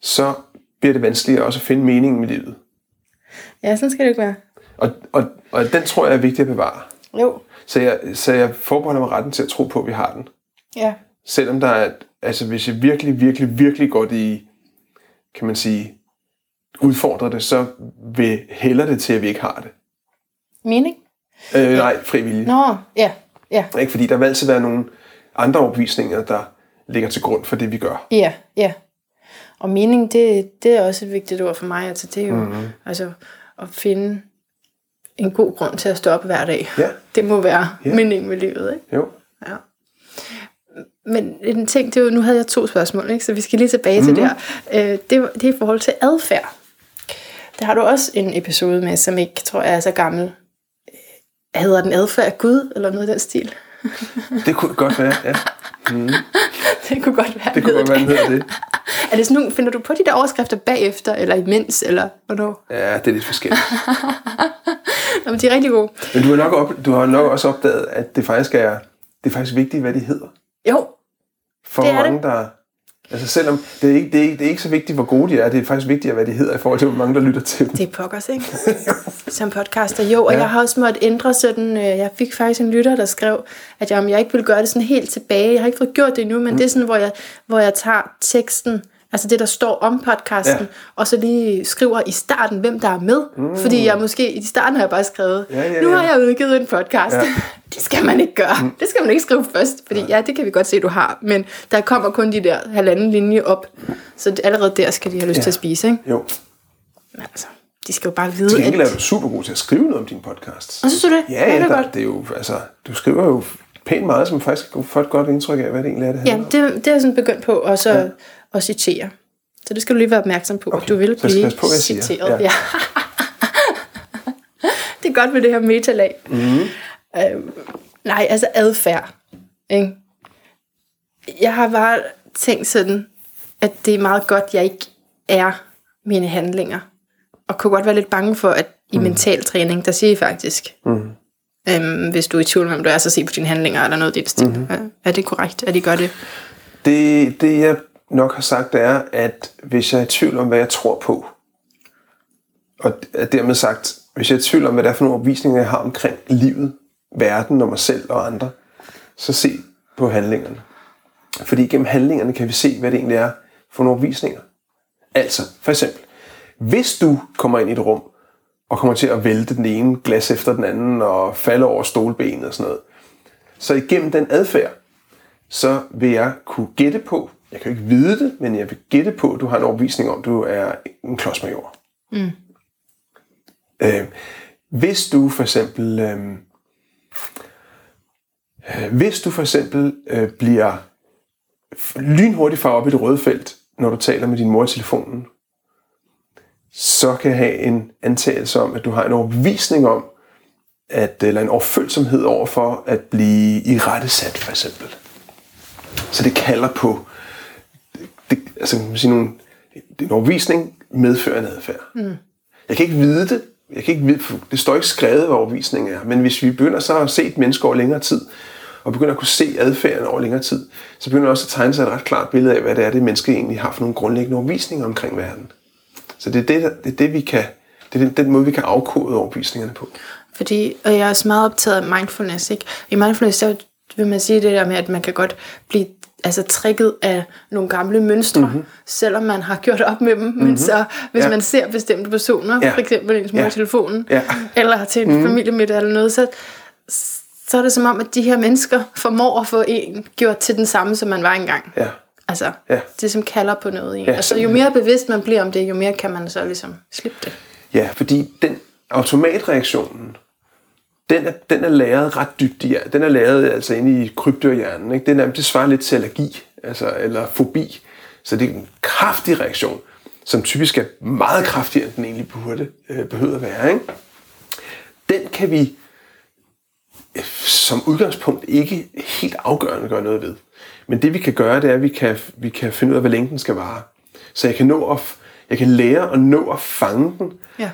så bliver det vanskeligere også at finde meningen med livet. Ja, sådan skal det ikke være. Og, og, og den tror jeg er vigtig at bevare. Jo. Så jeg, så jeg forbeholder mig retten til at tro på, at vi har den. Ja. Selvom der er, altså hvis jeg virkelig, virkelig, virkelig godt i, kan man sige, udfordrer det, så vil hælder det til, at vi ikke har det. Mening? Øh, nej, frivillige. Nå, ja. Ja, Ikke? Fordi der vil altid være nogle andre overbevisninger, der ligger til grund for det, vi gør. ja, ja. Og mening, det, det er også et vigtigt ord for mig. Altså, det er jo mm-hmm. altså, at finde en god grund til at stå op hver dag. Ja. Det må være Ja. meningen med livet, ikke? Jo. Ja. Men en ting, det er jo, nu havde jeg to spørgsmål, ikke? så vi skal lige tilbage mm-hmm. til det her. Øh, det, var- det er i forhold til adfærd. Der har du også en episode med, som ikke tror jeg er så gammel. Øh, Hedder den adfærd af Gud, eller noget i den stil? Det kunne godt være, ja. det kunne godt være. Det kunne godt være, hedder det. Er det sådan nogle, finder du på de der overskrifter bagefter, eller imens, eller hvornår? Ja, det er lidt forskelligt. Nå, men de er rigtig gode. Men du har nok, op, du har nok også opdaget, at det faktisk er, det er faktisk vigtigt, hvad de hedder. Jo, For Det er mange, der... Altså selvom det er, ikke, det, er ikke, det er ikke så vigtigt, hvor gode de er, det er faktisk vigtigere, hvad de hedder, i forhold til, hvor mange, der lytter til dem. det er pokkers, ikke? Som podcaster. Jo, og Ja. jeg har også måttet ændre sådan, øh, jeg fik faktisk en lytter, der skrev, at jeg, om jeg ikke ville gøre det sådan helt tilbage. Jeg har ikke fået gjort det endnu, men mm. det er sådan, hvor jeg, hvor jeg tager teksten, altså det, der står om podcasten, Ja. ja. og så lige skriver i starten, hvem der er med. Mm. Fordi jeg måske, i starten har jeg bare skrevet, Ja, ja, nu ja. har jeg udgivet en podcast. Ja. Ja. det skal man ikke gøre. Mm. Det skal man ikke skrive først, fordi ja, det kan vi godt se, du har. Men der kommer kun de der halvanden linje op, så det, allerede der skal de have lyst Ja. til at spise, ikke? Jo. Men altså, de skal jo bare vide, Til at... gengæld er du super god til at skrive noget om dine podcasts. Og synes du det? Ja, ja, det er der, godt. det er jo, altså, du skriver jo pænt meget, som faktisk kan få et godt indtryk af, hvad det egentlig er, det Ja, handler om. det, det er jeg sådan begyndt på også ja. At citere. Så det skal du lige være opmærksom på, Okay, at du vil blive på, citeret. Ja. Ja. det er godt med det her metalag. Mm. Øh, nej, altså adfærd. Ikke? Jeg har bare tænkt sådan, at det er meget godt, jeg ikke er mine handlinger. Og kunne godt være lidt bange for, at i mm. mental træning, der siger I faktisk, mm. øhm, hvis du er i tvivl om, du er, så se på dine handlinger, eller noget i det stil. Mm. Er, er det korrekt, at I gør det? Det, det jeg nok har sagt, er, at hvis jeg er i tvivl om, hvad jeg tror på, og dermed sagt, hvis jeg er i tvivl om, hvad det er for nogle opvisninger, jeg har omkring livet, verden og mig selv og andre, så se på handlingerne. Fordi gennem handlingerne kan vi se, hvad det egentlig er for nogle opvisninger. Altså, for eksempel, hvis du kommer ind i et rum, og kommer til at vælte den ene glas efter den anden, og falde over stolbenet og sådan noget. Så igennem den adfærd, så vil jeg kunne gætte på, jeg kan jo ikke vide det, men jeg vil gætte på, at du har en overbevisning om, at du er en klodsmajor. Mm. Øh, hvis du for eksempel, øh, øh, hvis du for eksempel øh, bliver lynhurtigt far op i det røde felt, når du taler med din mor i telefonen, så kan jeg have en antagelse om, at du har en overbevisning om, at, eller en overfølsomhed over for at blive i rette sat, for eksempel. Så det kalder på, det, altså man sige, nogle, er en overbevisning medfører en adfærd. Mm. Jeg kan ikke vide det, jeg kan ikke vide, det står ikke skrevet, hvad overbevisningen er, men hvis vi begynder så at se et menneske over længere tid, og begynder at kunne se adfærden over længere tid, så begynder også at tegne sig et ret klart billede af, hvad det er, det menneske egentlig har for nogle grundlæggende overbevisninger omkring verden. Så det er det, det, er det vi kan, det er den, den måde, vi kan afkode overbevisningerne på. Fordi, og jeg er også meget optaget af mindfulness, ikke? I mindfulness, så vil man sige det der med, at man kan godt blive altså tricket af nogle gamle mønstre, mm-hmm. selvom man har gjort op med dem. Mm-hmm. Men så, hvis ja. man ser bestemte personer, ja. for eksempel ens mor ja. i telefonen, ja. eller til en mm-hmm. familiemiddag eller noget, så, så er det som om, at de her mennesker formår at få en gjort til den samme, som man var engang. Ja. Altså, ja. det som kalder på noget i en. Ja, altså, jo mere bevidst man bliver om det, jo mere kan man så ligesom slippe det. Ja, fordi den automatreaktionen, den er, den er læret ret dybt i Den er læret altså inde i kryptohjernen. Ikke? Den er, det svarer lidt til allergi, altså, eller fobi. Så det er en kraftig reaktion, som typisk er meget kraftigere, end den egentlig burde, øh, behøver at være. Ikke? Den kan vi øh, som udgangspunkt ikke helt afgørende gøre noget ved. Men det vi kan gøre, det er, at vi kan, vi kan finde ud af, hvor længden skal vare. Så jeg kan, nå at, jeg kan lære at nå at fange den. Ja.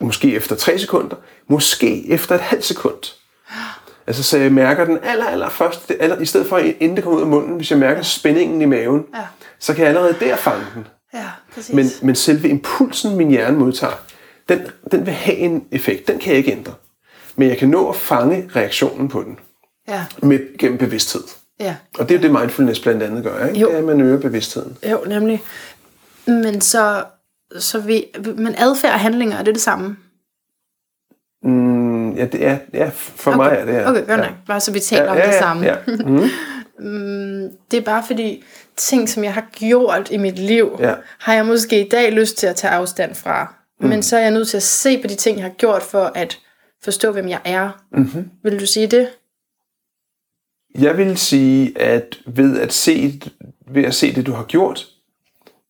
Måske efter 3 sekunder, måske efter et halvt sekund. Altså, så jeg mærker den aller, aller først, aller, i stedet for inden det kommer ud af munden, hvis jeg mærker spændingen i maven, ja. så kan jeg allerede der fange den. Ja, præcis. Men, men selve impulsen, min hjerne modtager, den, den vil have en effekt. Den kan jeg ikke ændre. Men jeg kan nå at fange reaktionen på den. Ja. Med, gennem bevidsthed. Ja. Og det er det, mindfulness blandt andet gør, ikke? Jo. Det er, at man øger bevidstheden. Jo, nemlig. Men så, så vi, men adfærd og handlinger, er det det samme? Mm, ja, det er, ja, for okay. mig er det ja. Okay, godt ja. nok. Bare så vi taler ja, om ja, det samme. Ja. Mm. mm, det er bare fordi, ting, som jeg har gjort i mit liv, ja. har jeg måske i dag lyst til at tage afstand fra. Mm. Men så er jeg nødt til at se på de ting, jeg har gjort, for at forstå, hvem jeg er. Mm-hmm. Vil du sige det? Jeg vil sige, at ved at se, ved at se det, du har gjort,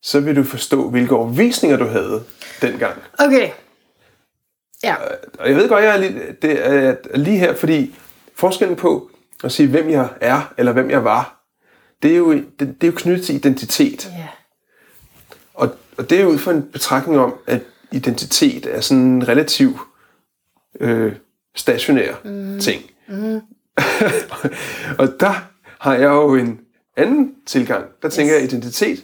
så vil du forstå, hvilke overvisninger du havde dengang. Okay. Ja. Og jeg ved godt, jeg er lige, det er lige her, fordi forskellen på at sige, hvem jeg er, eller hvem jeg var, det er jo, det, det er jo knyttet til identitet. Ja. Og, og det er ud fra en betragtning om, at identitet er sådan en relativt øh, stationær mm. ting. Mm. og der har jeg jo en anden tilgang. Der tænker yes. jeg, identitet,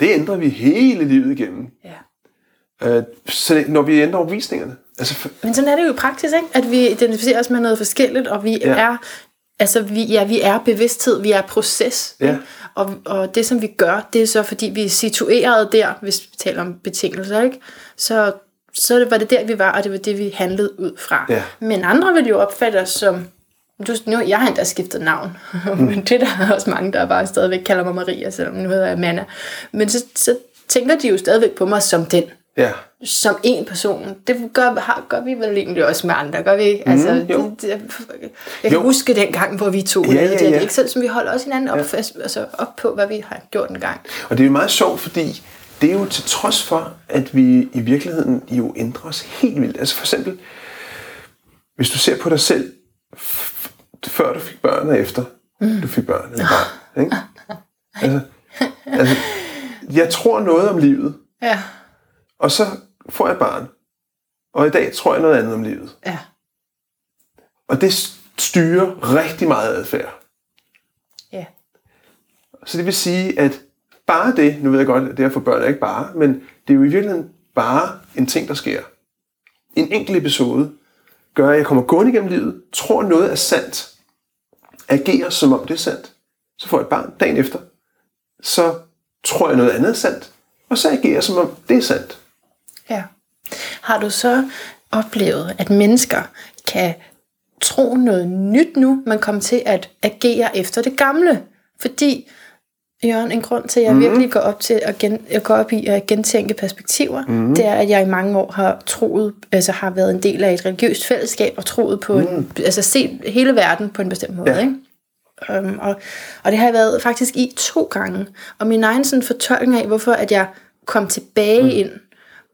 det ændrer vi hele livet igennem. Ja. Øh, så når vi ændrer overvisningerne. Altså, Men sådan er det jo i praksis, ikke? at vi identificerer os med noget forskelligt, og vi ja. er Altså, vi, ja, vi er bevidsthed, vi er proces. Ja. Og, og det, som vi gør, det er så, fordi vi er situeret der, hvis vi taler om betingelser, ikke? Så, så var det der, vi var, og det var det, vi handlede ud fra. Ja. Men andre vil jo opfatte os som du, nu, jeg har endda skiftet navn, mm. men det der er også mange, der bare stadigvæk kalder mig Maria, selvom nu hedder jeg Manna. Men så, så tænker de jo stadigvæk på mig som den. Ja. Som en person. Det gør, har, gør vi vel egentlig også med andre, gør vi ikke? Altså, mm, jo. Det, det, jeg kan jo. huske den gang, hvor vi to ja, ja, ja. det. Ikke? Selv som vi holder også hinanden op, ja. fast, altså op på, hvad vi har gjort en gang. Og det er jo meget sjovt, fordi det er jo til trods for, at vi i virkeligheden jo ændrer os helt vildt. Altså for eksempel, hvis du ser på dig selv før du fik børn og efter mm. du fik børn eller barn. Ikke? Altså, altså, jeg tror noget om livet, ja. og så får jeg barn. Og i dag tror jeg noget andet om livet. Ja. Og det styrer rigtig meget adfærd. Ja. Så det vil sige, at bare det, nu ved jeg godt, at det at få børn er ikke bare, men det er jo i virkeligheden bare en ting, der sker. En enkelt episode gør, at jeg kommer gående igennem livet, tror noget er sandt, agerer som om det er sandt. Så får jeg et barn dagen efter. Så tror jeg noget andet er sandt. Og så agerer som om det er sandt. Ja. Har du så oplevet, at mennesker kan tro noget nyt nu, man kommer til at agere efter det gamle? Fordi Jørgen, en grund til, at jeg mm. virkelig går op, til at gen, jeg går op i at gentænke perspektiver, mm. det er, at jeg i mange år har troet, altså har været en del af et religiøst fællesskab og troet på, mm. en, altså set hele verden på en bestemt måde, ja. ikke? Um, og, og det har jeg været faktisk i to gange. Og min egen sådan fortolkning af, hvorfor at jeg kom tilbage mm. ind,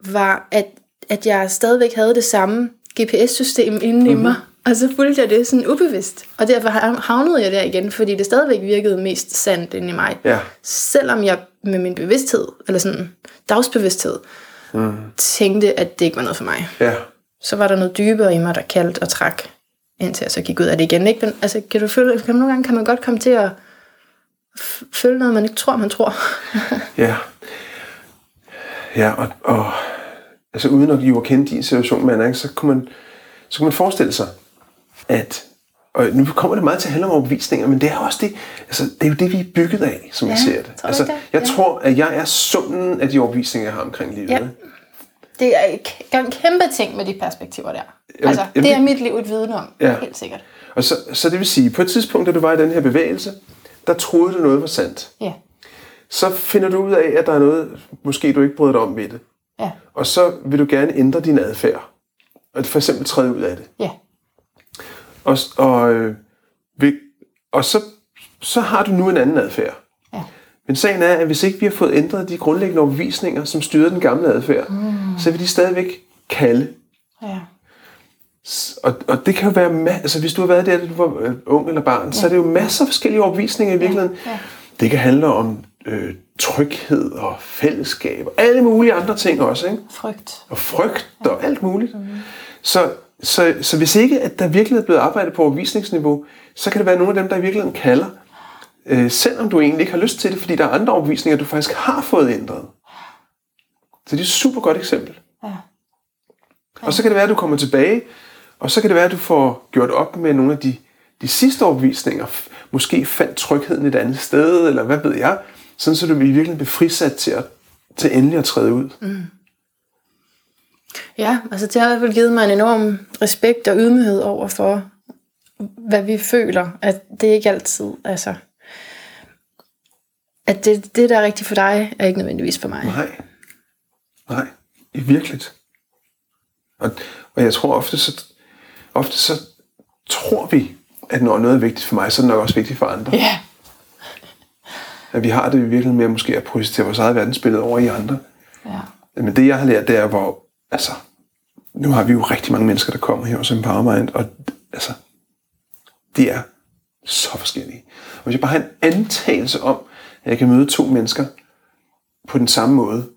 var, at, at jeg stadigvæk havde det samme GPS-system inden mm-hmm. i mig, og så fulgte jeg det sådan ubevidst. Og derfor havnede jeg der igen, fordi det stadigvæk virkede mest sandt inde i mig. Ja. Selvom jeg med min bevidsthed, eller sådan dagsbevidsthed, mm. tænkte, at det ikke var noget for mig. Ja. Så var der noget dybere i mig, der kaldte og trak, indtil jeg så gik ud af det igen. Ikke? Men, altså, kan du føle, kan man, nogle gange kan man godt komme til at føle noget, man ikke tror, man tror. ja. Ja, og, og altså uden at jo kende din situation, man, ikke, så, kunne man, så kunne man forestille sig, at og nu kommer det meget til at handle om overbevisninger, men det er også det, altså, det er jo det, vi er bygget af, som ja, jeg ser det. Tror altså, det? jeg Ja. tror, at jeg er summen af de overbevisninger, jeg har omkring livet. Ja. Det er en kæmpe ting med de perspektiver der. Jamen, Altså, jamen, det er mit liv et viden om. Ja. Helt sikkert. Og så, så det vil sige, på et tidspunkt, da du var i den her bevægelse, der troede du noget var sandt. Ja. Så finder du ud af, at der er noget, måske du ikke bryder dig om ved det. Ja. Og så vil du gerne ændre din adfærd. Og for eksempel træde ud af det. Ja. Og, og, øh, vil- og så, så har du nu en anden adfærd. Ja. Men sagen er, at hvis ikke vi har fået ændret de grundlæggende overbevisninger, som styrede den gamle adfærd, mm. så vil de stadigvæk kalde. Ja. Og, og det kan jo være, ma- altså hvis du har været der, da du var øh, ung eller barn, ja. så er det jo masser af forskellige overbevisninger i virkeligheden. Ja. Det kan handle om øh, tryghed og fællesskab og alle mulige andre ting også, ikke? Frygt. og frygt og alt muligt. Så, så, så hvis ikke, at der virkelig er blevet arbejdet på overbevisningsniveau, så kan det være nogle af dem, der i virkeligheden kalder, øh, selvom du egentlig ikke har lyst til det, fordi der er andre overbevisninger, du faktisk har fået ændret. Så det er et super godt eksempel. Ja. Og så kan det være, at du kommer tilbage, og så kan det være, at du får gjort op med nogle af de, de sidste overbevisninger. Måske fandt trygheden et andet sted, eller hvad ved jeg. Sådan så du i virkeligheden bliver frisat til, at, til endelig at træde ud. Mm. Ja, altså det har i hvert fald givet mig en enorm respekt og ydmyghed over for, hvad vi føler. At det ikke altid, altså... At det, det, der er rigtigt for dig, er ikke nødvendigvis for mig. Nej. Nej, i virkeligt. Og, og jeg tror ofte så, ofte så tror vi, at når noget er vigtigt for mig, så er det nok også vigtigt for andre. Ja. At vi har det virkelig med måske at projicere vores eget verdensbillede over i andre. Ja. Men det jeg har lært, det er, hvor, altså, nu har vi jo rigtig mange mennesker, der kommer her hos Empowermind, og altså, de er så forskellige. Og hvis jeg bare har en antagelse om, at jeg kan møde to mennesker på den samme måde,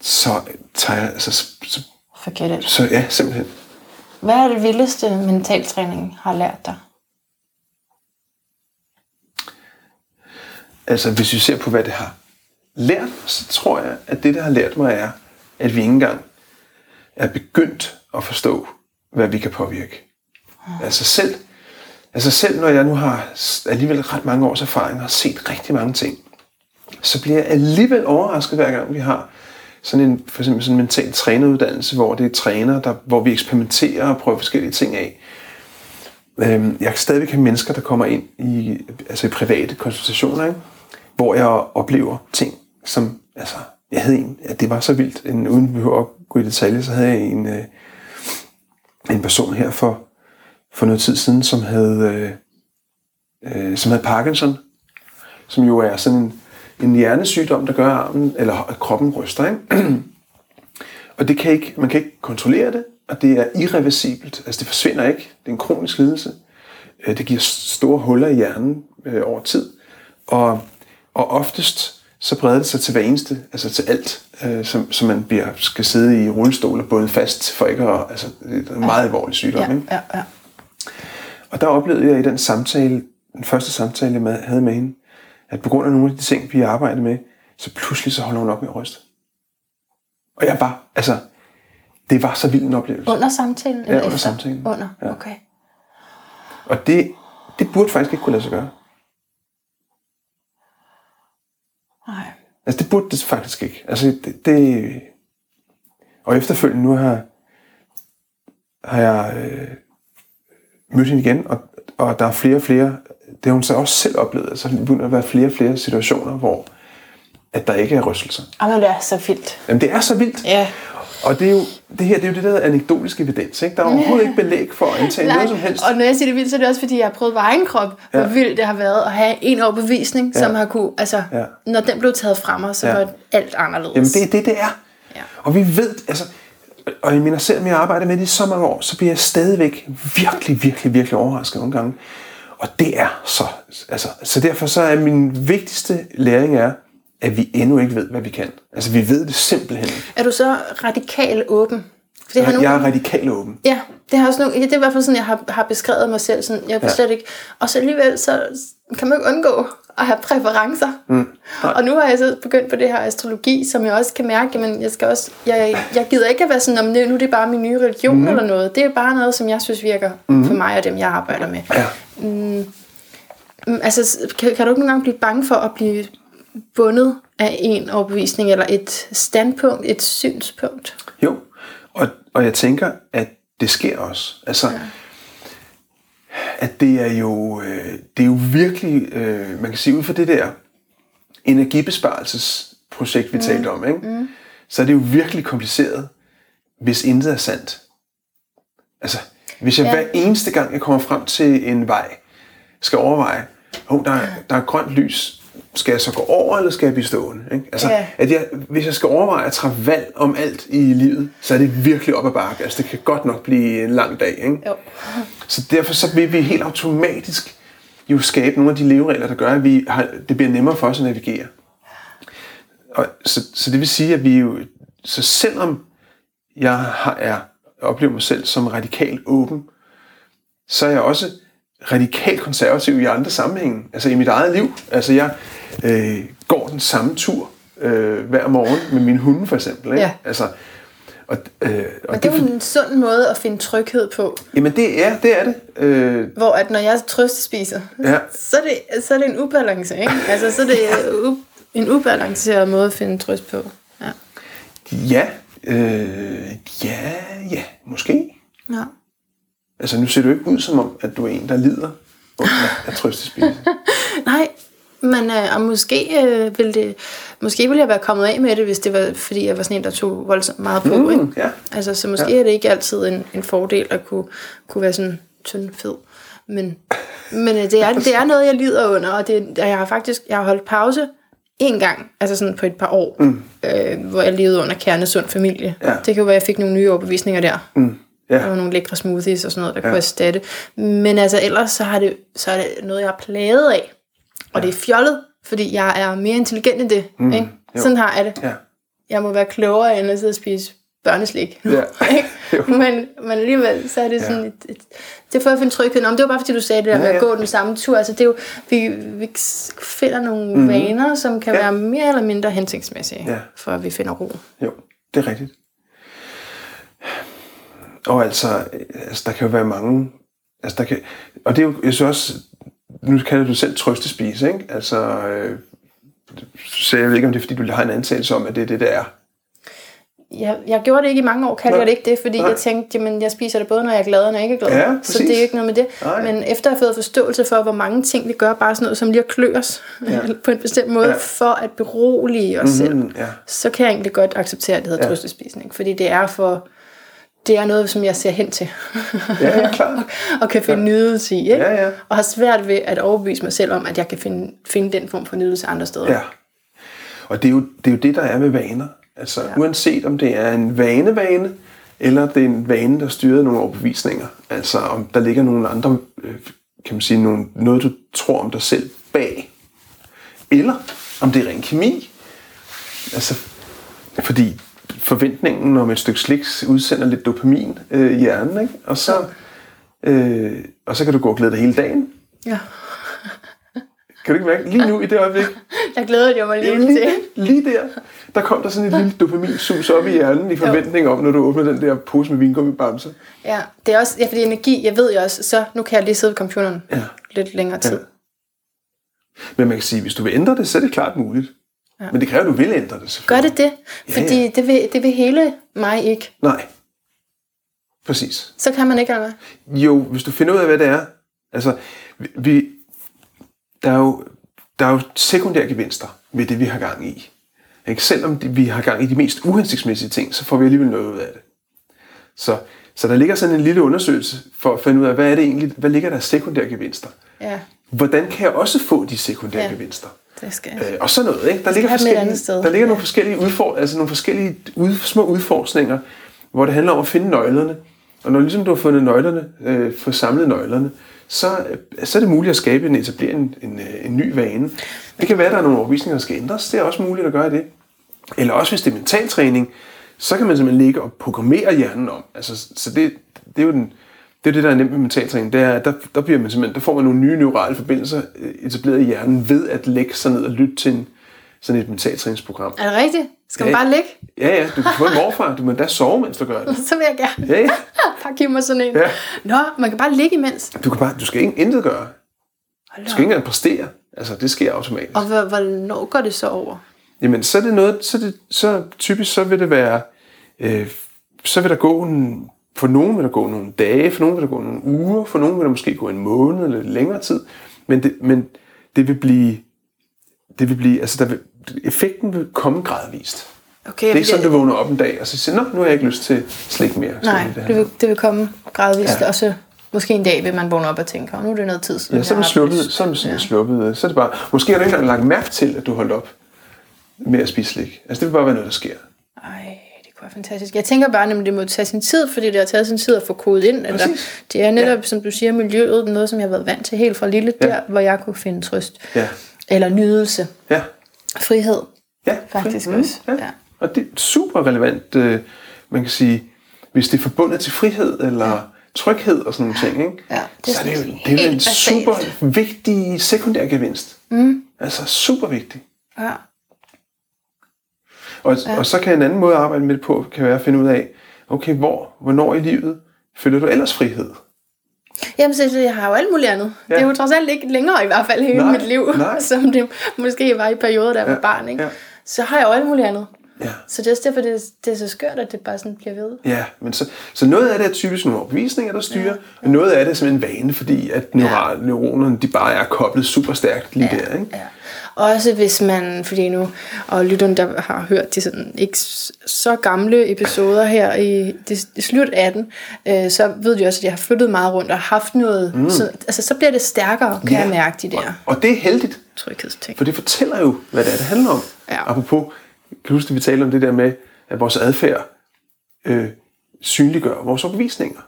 så tager jeg, altså, så, Forget it. så ja, simpelthen. Hvad er det vildeste mentaltræning har lært dig? Altså, hvis vi ser på, hvad det har lært, så tror jeg, at det, det har lært mig, er, at vi ikke engang er begyndt at forstå, hvad vi kan påvirke. Altså selv, altså selv når jeg nu har alligevel ret mange års erfaring og har set rigtig mange ting, så bliver jeg alligevel overrasket hver gang vi har sådan en, for eksempel sådan en mental træneruddannelse, hvor det er træner, der, hvor vi eksperimenterer og prøver forskellige ting af. Øhm, jeg kan stadigvæk have mennesker, der kommer ind i, altså i private konsultationer, ikke? hvor jeg oplever ting, som, altså, jeg havde en, ja, det var så vildt, en, uden vi behøver at gå i detaljer, så havde jeg en, øh, en person her for, for noget tid siden, som havde, øh, øh, som havde Parkinson, som jo er sådan en, en hjernesygdom, der gør armen, eller at kroppen ryster, ikke? Og det kan ikke, man kan ikke kontrollere det, og det er irreversibelt. Altså det forsvinder ikke. Det er en kronisk lidelse. Øh, det giver store huller i hjernen øh, over tid. Og, og oftest så breder det sig til hver eneste, altså til alt, øh, som, som man bliver, skal sidde i rullestol og bundet fast for ikke at, altså det er en meget alvorlig sygdom. Ja, Ikke? ja, ja. Og der oplevede jeg i den samtale, den første samtale, jeg havde med hende, at på grund af nogle af de ting, vi arbejdede med, så pludselig så holder hun op med at ryste. Og jeg var, altså, det var så vild en oplevelse. Under samtalen? eller under efter? samtalen. Under, Ja. okay. Og det, det burde faktisk ikke kunne lade sig gøre. Altså, det burde det faktisk ikke. Altså, det, det... Og efterfølgende nu har, har jeg øh, mødt hende igen, og, og der er flere og flere, det har hun så også selv oplevet, altså der begynder at være flere og flere situationer, hvor at der ikke er rystelser. Jamen, det er så vildt. Jamen det er så vildt. Ja. Og det, er jo, det her det er jo det, der hedder anekdotisk evidens. Ikke? Der er overhovedet ikke belæg for at antage noget som helst. og når jeg siger det vildt, så er det også, fordi jeg har prøvet på egen krop, hvor Ja. vildt det har været at have en overbevisning, som har kunne, altså, Ja. når den blev taget fra mig, så Ja. var alt anderledes. Jamen det er det, det er. Ja. Og vi ved, altså, og jeg mener, selvom jeg arbejder med det i så mange år, så bliver jeg stadigvæk virkelig, virkelig, virkelig overrasket nogle gange. Og det er så, altså, så derfor så er min vigtigste læring er, at vi endnu ikke ved, hvad vi kan. Altså vi ved det simpelthen. Er du så radikal åben? For det har nogle Jeg er radikalt åben. Ja, det, har også nogle, ja, det er i hvert fald sådan, jeg har, har beskrevet mig selv. Sådan, jeg Ja. slet ikke, og så alligevel så kan man jo ikke undgå at have præferencer. Mm. Og nu har jeg så begyndt på det her astrologi, som jeg også kan mærke, men jeg, skal også, jeg, jeg gider ikke at være sådan, om nu er det bare min nye religion mm. eller noget. Det er bare noget, som jeg synes virker mm. for mig og dem, jeg arbejder med. Ja. Mm, Altså, kan, kan du ikke nogle gange blive bange for at blive bundet af en overbevisning, eller et standpunkt, et synspunkt? Jo, og, og jeg tænker, at det sker også. Altså, ja. at det er jo, øh, det er jo virkelig, øh, man kan sige ud fra det der energibesparelsesprojekt, vi mm. talte om, ikke? Mm. så er det jo virkelig kompliceret, hvis intet er sandt. Altså, hvis jeg ja. Hver eneste gang, jeg kommer frem til en vej, skal overveje, oh, der, er- der er grønt lys, skal jeg så gå over, eller skal jeg blive stående? Ikke? Altså, Ja. at jeg, hvis jeg skal overveje at træffe valg om alt i livet, så er det virkelig op ad bakke. Altså, det kan godt nok blive en lang dag. Ikke? Jo. Så derfor så vil vi helt automatisk jo skabe nogle af de leveregler, der gør, at vi har, det bliver nemmere for os at navigere. Og, så, så det vil sige, at vi jo, så selvom jeg har, er, oplever mig selv som radikalt åben, så er jeg også radikalt konservativ i andre sammenhænge. Altså i mit eget liv. Altså jeg øh, går den samme tur øh, hver morgen med min hunde for eksempel. Ikke? Ja. Altså, og, øh, og Men det er jo en sund måde at finde tryghed på. Jamen det er det. Er det. Øh, Hvor at når jeg trøstespiser, Ja. så, er det, så er det en ubalance, ikke? Altså, så er det u, en ubalanceret måde at finde trøst på. Ja. ja, øh, ja, ja, måske. ja. Altså nu ser du ikke ud som om, at du er en, der lider under at trøstespise. Nej, men øh, og måske, øh, ville det, måske ville jeg være kommet af med det, hvis det var, fordi jeg var sådan en, der tog voldsomt meget på. Mm, ikke? ja. Altså, så måske ja. er det ikke altid en, en fordel at kunne, kunne være sådan tynd fed. Men, men øh, det, er, det er noget, jeg lider under, og, det, og jeg har faktisk jeg har holdt pause en gang, altså sådan på et par år, mm. øh, hvor jeg levede under kernesund familie. Ja. Det kan jo være, at jeg fik nogle nye overbevisninger der. Mm, ja. Var nogle lækre smoothies og sådan noget, der ja. kunne erstatte. Men altså ellers, så, har det, så er det noget, jeg er plaget af. Og ja. det er fjollet, fordi jeg er mere intelligent end det. Mm. Ikke? jo. Sådan har jeg det. Ja. Jeg må være klogere end at sidde og spise børneslik. Ja. Ikke? Jo. men, men alligevel, så er det sådan et, et, det for at finde tryghed. Nå, men det var bare fordi, du sagde det der Ja, med at ja. gå den samme tur. Altså, det er jo, vi, vi finder nogle mm-hmm. vaner, som kan Ja. ja. være mere eller mindre hensigtsmæssige, Ja. for at vi finder ro. Jo, det er rigtigt. Og altså, altså der kan jo være mange... Altså, der kan, og det er jo, jeg synes også, nu kalder du selv trøstespise, ikke? Altså, øh, så jeg ved ikke, om det er, fordi du har en antagelse om, at det er det, der er. Jeg, jeg gjorde det ikke i mange år, kaldte Nej. jeg det ikke det, fordi Nej. jeg tænkte, jamen jeg spiser det både, når jeg er glad og når jeg ikke er glad. Ja, så det er ikke noget med det. Nej. Men efter at have fået forståelse for, hvor mange ting vi gør, bare sådan noget som lige at klø os Ja. på en bestemt måde, Ja. for at berolige os selv, Mm, ja. så kan jeg egentlig godt acceptere, at det hedder ja. trøstespisning. Fordi det er for det er noget, som jeg ser hen til. Ja, ja, klart. og kan finde nydelse i. Ikke? Ja, ja. Og har svært ved at overbevise mig selv om, at jeg kan finde, finde den form for nydelse andre steder. Ja. Og det er, jo, det er jo det, der er med vaner. Altså, ja. uanset om det er en vanevane, eller det er en vane, der styrer nogle overbevisninger. Altså, om der ligger nogle andre, øh, kan man sige, nogle, noget, du tror om dig selv bag. Eller om det er ren kemi. Altså, fordi forventningen om et stykke slik udsender lidt dopamin øh, i hjernen, ikke? Og så, øh, og så kan du gå og glæde dig hele dagen. Ja. Kan du ikke mærke? Lige nu i det øjeblik, Jeg glæder jeg mig lige lige, til. lige der, der kom der sådan et lille dopaminsus op i hjernen i forventning om, når du åbner den der pose med vingummibamser. Ja, det er også, ja, fordi energi, jeg ved jo også, så nu kan jeg lige sidde ved computeren Ja. lidt længere tid. Men man kan sige, hvis du vil ændre det, så er det klart muligt. Ja. Men det kræver, at du vil ændre det Gør det det? Fordi ja. det, vil, det vil hele mig ikke. Nej. Præcis. Så kan man ikke eller hvad? Jo, hvis du finder ud af, hvad det er. Altså, vi- der, er jo, der er jo sekundære gevinster ved det, vi har gang i. Ikke? Selvom vi har gang i de mest uhensigtsmæssige ting, så får vi alligevel noget ud af det. Så, så der ligger sådan en lille undersøgelse for at finde ud af, hvad er det egentlig, hvad ligger der sekundære gevinster? Ja, Hvordan kan jeg også få de sekundære Ja. ja. gevinster? Det skal. Øh, og sådan noget, ikke? Der ligger, forskellige, sted. der ligger nogle forskellige, udfor, altså nogle forskellige ud, små udforskninger, hvor det handler om at finde nøglerne. Og når ligesom du har fundet nøglerne, øh, få samlet nøglerne, så, øh, så er det muligt at skabe en etablere en, en, øh, en ny vane. Det kan være, at der er nogle overbevisninger, der skal ændres. Det er også muligt at gøre det. Eller også hvis det er mentaltræning, så kan man simpelthen ligge og programmere hjernen om. Altså, så det, det er jo den, det, er det, der er nemt med mentaltræning. Det er, at der, der, bliver man simpelthen, der får man nogle nye neurale forbindelser øh, etableret i hjernen ved at lægge sig ned og lytte til en, sådan et mentaltræningsprogram. Er det rigtigt? Skal man Ja. bare ligge? Ja, ja, du kan få en morfar. Du må da sove, mens du gør det. Så vil jeg gerne. Ja, ja. Bare give mig sådan en. Ja. Nå, man kan bare ligge imens. Du, kan bare, du skal ikke intet gøre. Hold Du skal ikke engang præstere. Altså, det sker automatisk. Og hvor- hvornår går det så over? Jamen, så er det noget, så, det, så typisk så vil det være, øh, så vil der gå en, for nogen vil der gå nogle dage, for nogen vil der gå nogle uger, for nogen vil der måske gå en måned eller lidt længere tid, men det, men det vil blive, det vil blive, altså der vil, effekten vil komme gradvist. Okay, Det er ikke sådan, du vågner op en dag og så siger, nå, nu har jeg ikke lyst til slik mere. Nej, det det vil, det vil komme gradvist, Ja. og så måske en dag vil man vågne op og tænke, "Åh, nu er det noget tid siden. Ja, så er man sluppet, haft lyst." så er man ja. sluppet. Så er det bare, måske har du ikke engang lagt mærke til, at du holdt op med at spise slik. Altså, det vil bare være noget, der sker. Ej, være fantastisk. Jeg tænker bare, at det må tage sin tid, fordi det har taget sin tid at få kodet ind. Eller, det er netop, ja. som du siger, miljøet, noget, som jeg har været vant til helt fra lille, Ja. der, hvor jeg kunne finde trøst. Ja. Eller nydelse. Ja. Frihed. Ja, Faktisk fri- også, Ja. ja. Og det er super relevant, øh, man kan sige, hvis det er forbundet til frihed eller ja. tryghed og sådan nogle ting, ikke? Ja, det er så er det jo, det er en basalt. super vigtig sekundær gevinst. Mm. Altså super vigtig. Ja. Og, ja. og så kan en anden måde at arbejde med det på, kan være at finde ud af, okay, hvor, hvornår i livet føler du ellers frihed? Jamen, så så jeg har jo alt muligt andet. Ja. Det er jo trods alt ikke længere i hvert fald hele Nej, mit liv, nej. som det måske var i perioder, da jeg var barn. Ikke? ja. Så har jeg jo alt muligt andet. Ja. Så det er også derfor, det, det er så skørt, at det bare sådan bliver ved. Ja, men så, så noget af det er typisk nogle overbevisninger, der styrer, ja. og noget af det er simpelthen vane, fordi at neural, neuronerne de bare er koblet super stærkt lige ja. der. Ikke? Ja. Også hvis man, fordi nu, og lytterne, der har hørt de sådan ikke så gamle episoder her i, det, i slut 18, øh, så ved de også, at jeg har flyttet meget rundt og haft noget, mm. så, altså så bliver det stærkere, kan Ja. jeg mærke de der Og det er heldigt, tryghedsting. for det fortæller jo, hvad det er, det handler om. Ja. Apropos, at vi talte om det der med, at vores adfærd øh, synliggør vores overbevisninger.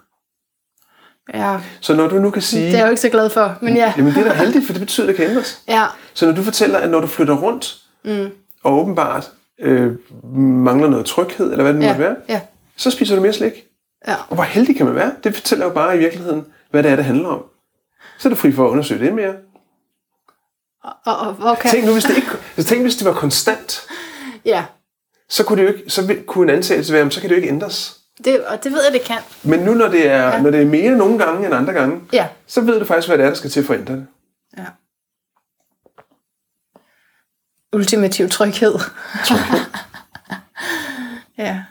Ja, Så når du nu kan sige, det er jeg jo ikke så glad for, men ja. jamen det er da heldigt, for det betyder, at det kan ændres. Ja, Så når du fortæller, at når du flytter rundt, mm. og åbenbart øh, mangler noget tryghed, eller hvad det nu ja, måtte være, ja, så spiser du mere slik. ja. Og hvor heldig kan man være? Det fortæller jo bare i virkeligheden, hvad det er, det handler om. Så er du fri for at undersøge det mere. Og, og, okay. Tænk nu, hvis det, ikke, tænk, hvis det var konstant, Ja, så kunne, det jo ikke, så kunne en antagelse være, "Jamen, så kan det jo ikke ændres. Det, og det ved jeg, det kan. Men nu, når det er, ja. når det er mere nogle gange end andre gange, Ja, så ved du faktisk, hvad det er, der skal til for at ændre det. ja. Ultimativ tryghed. ja.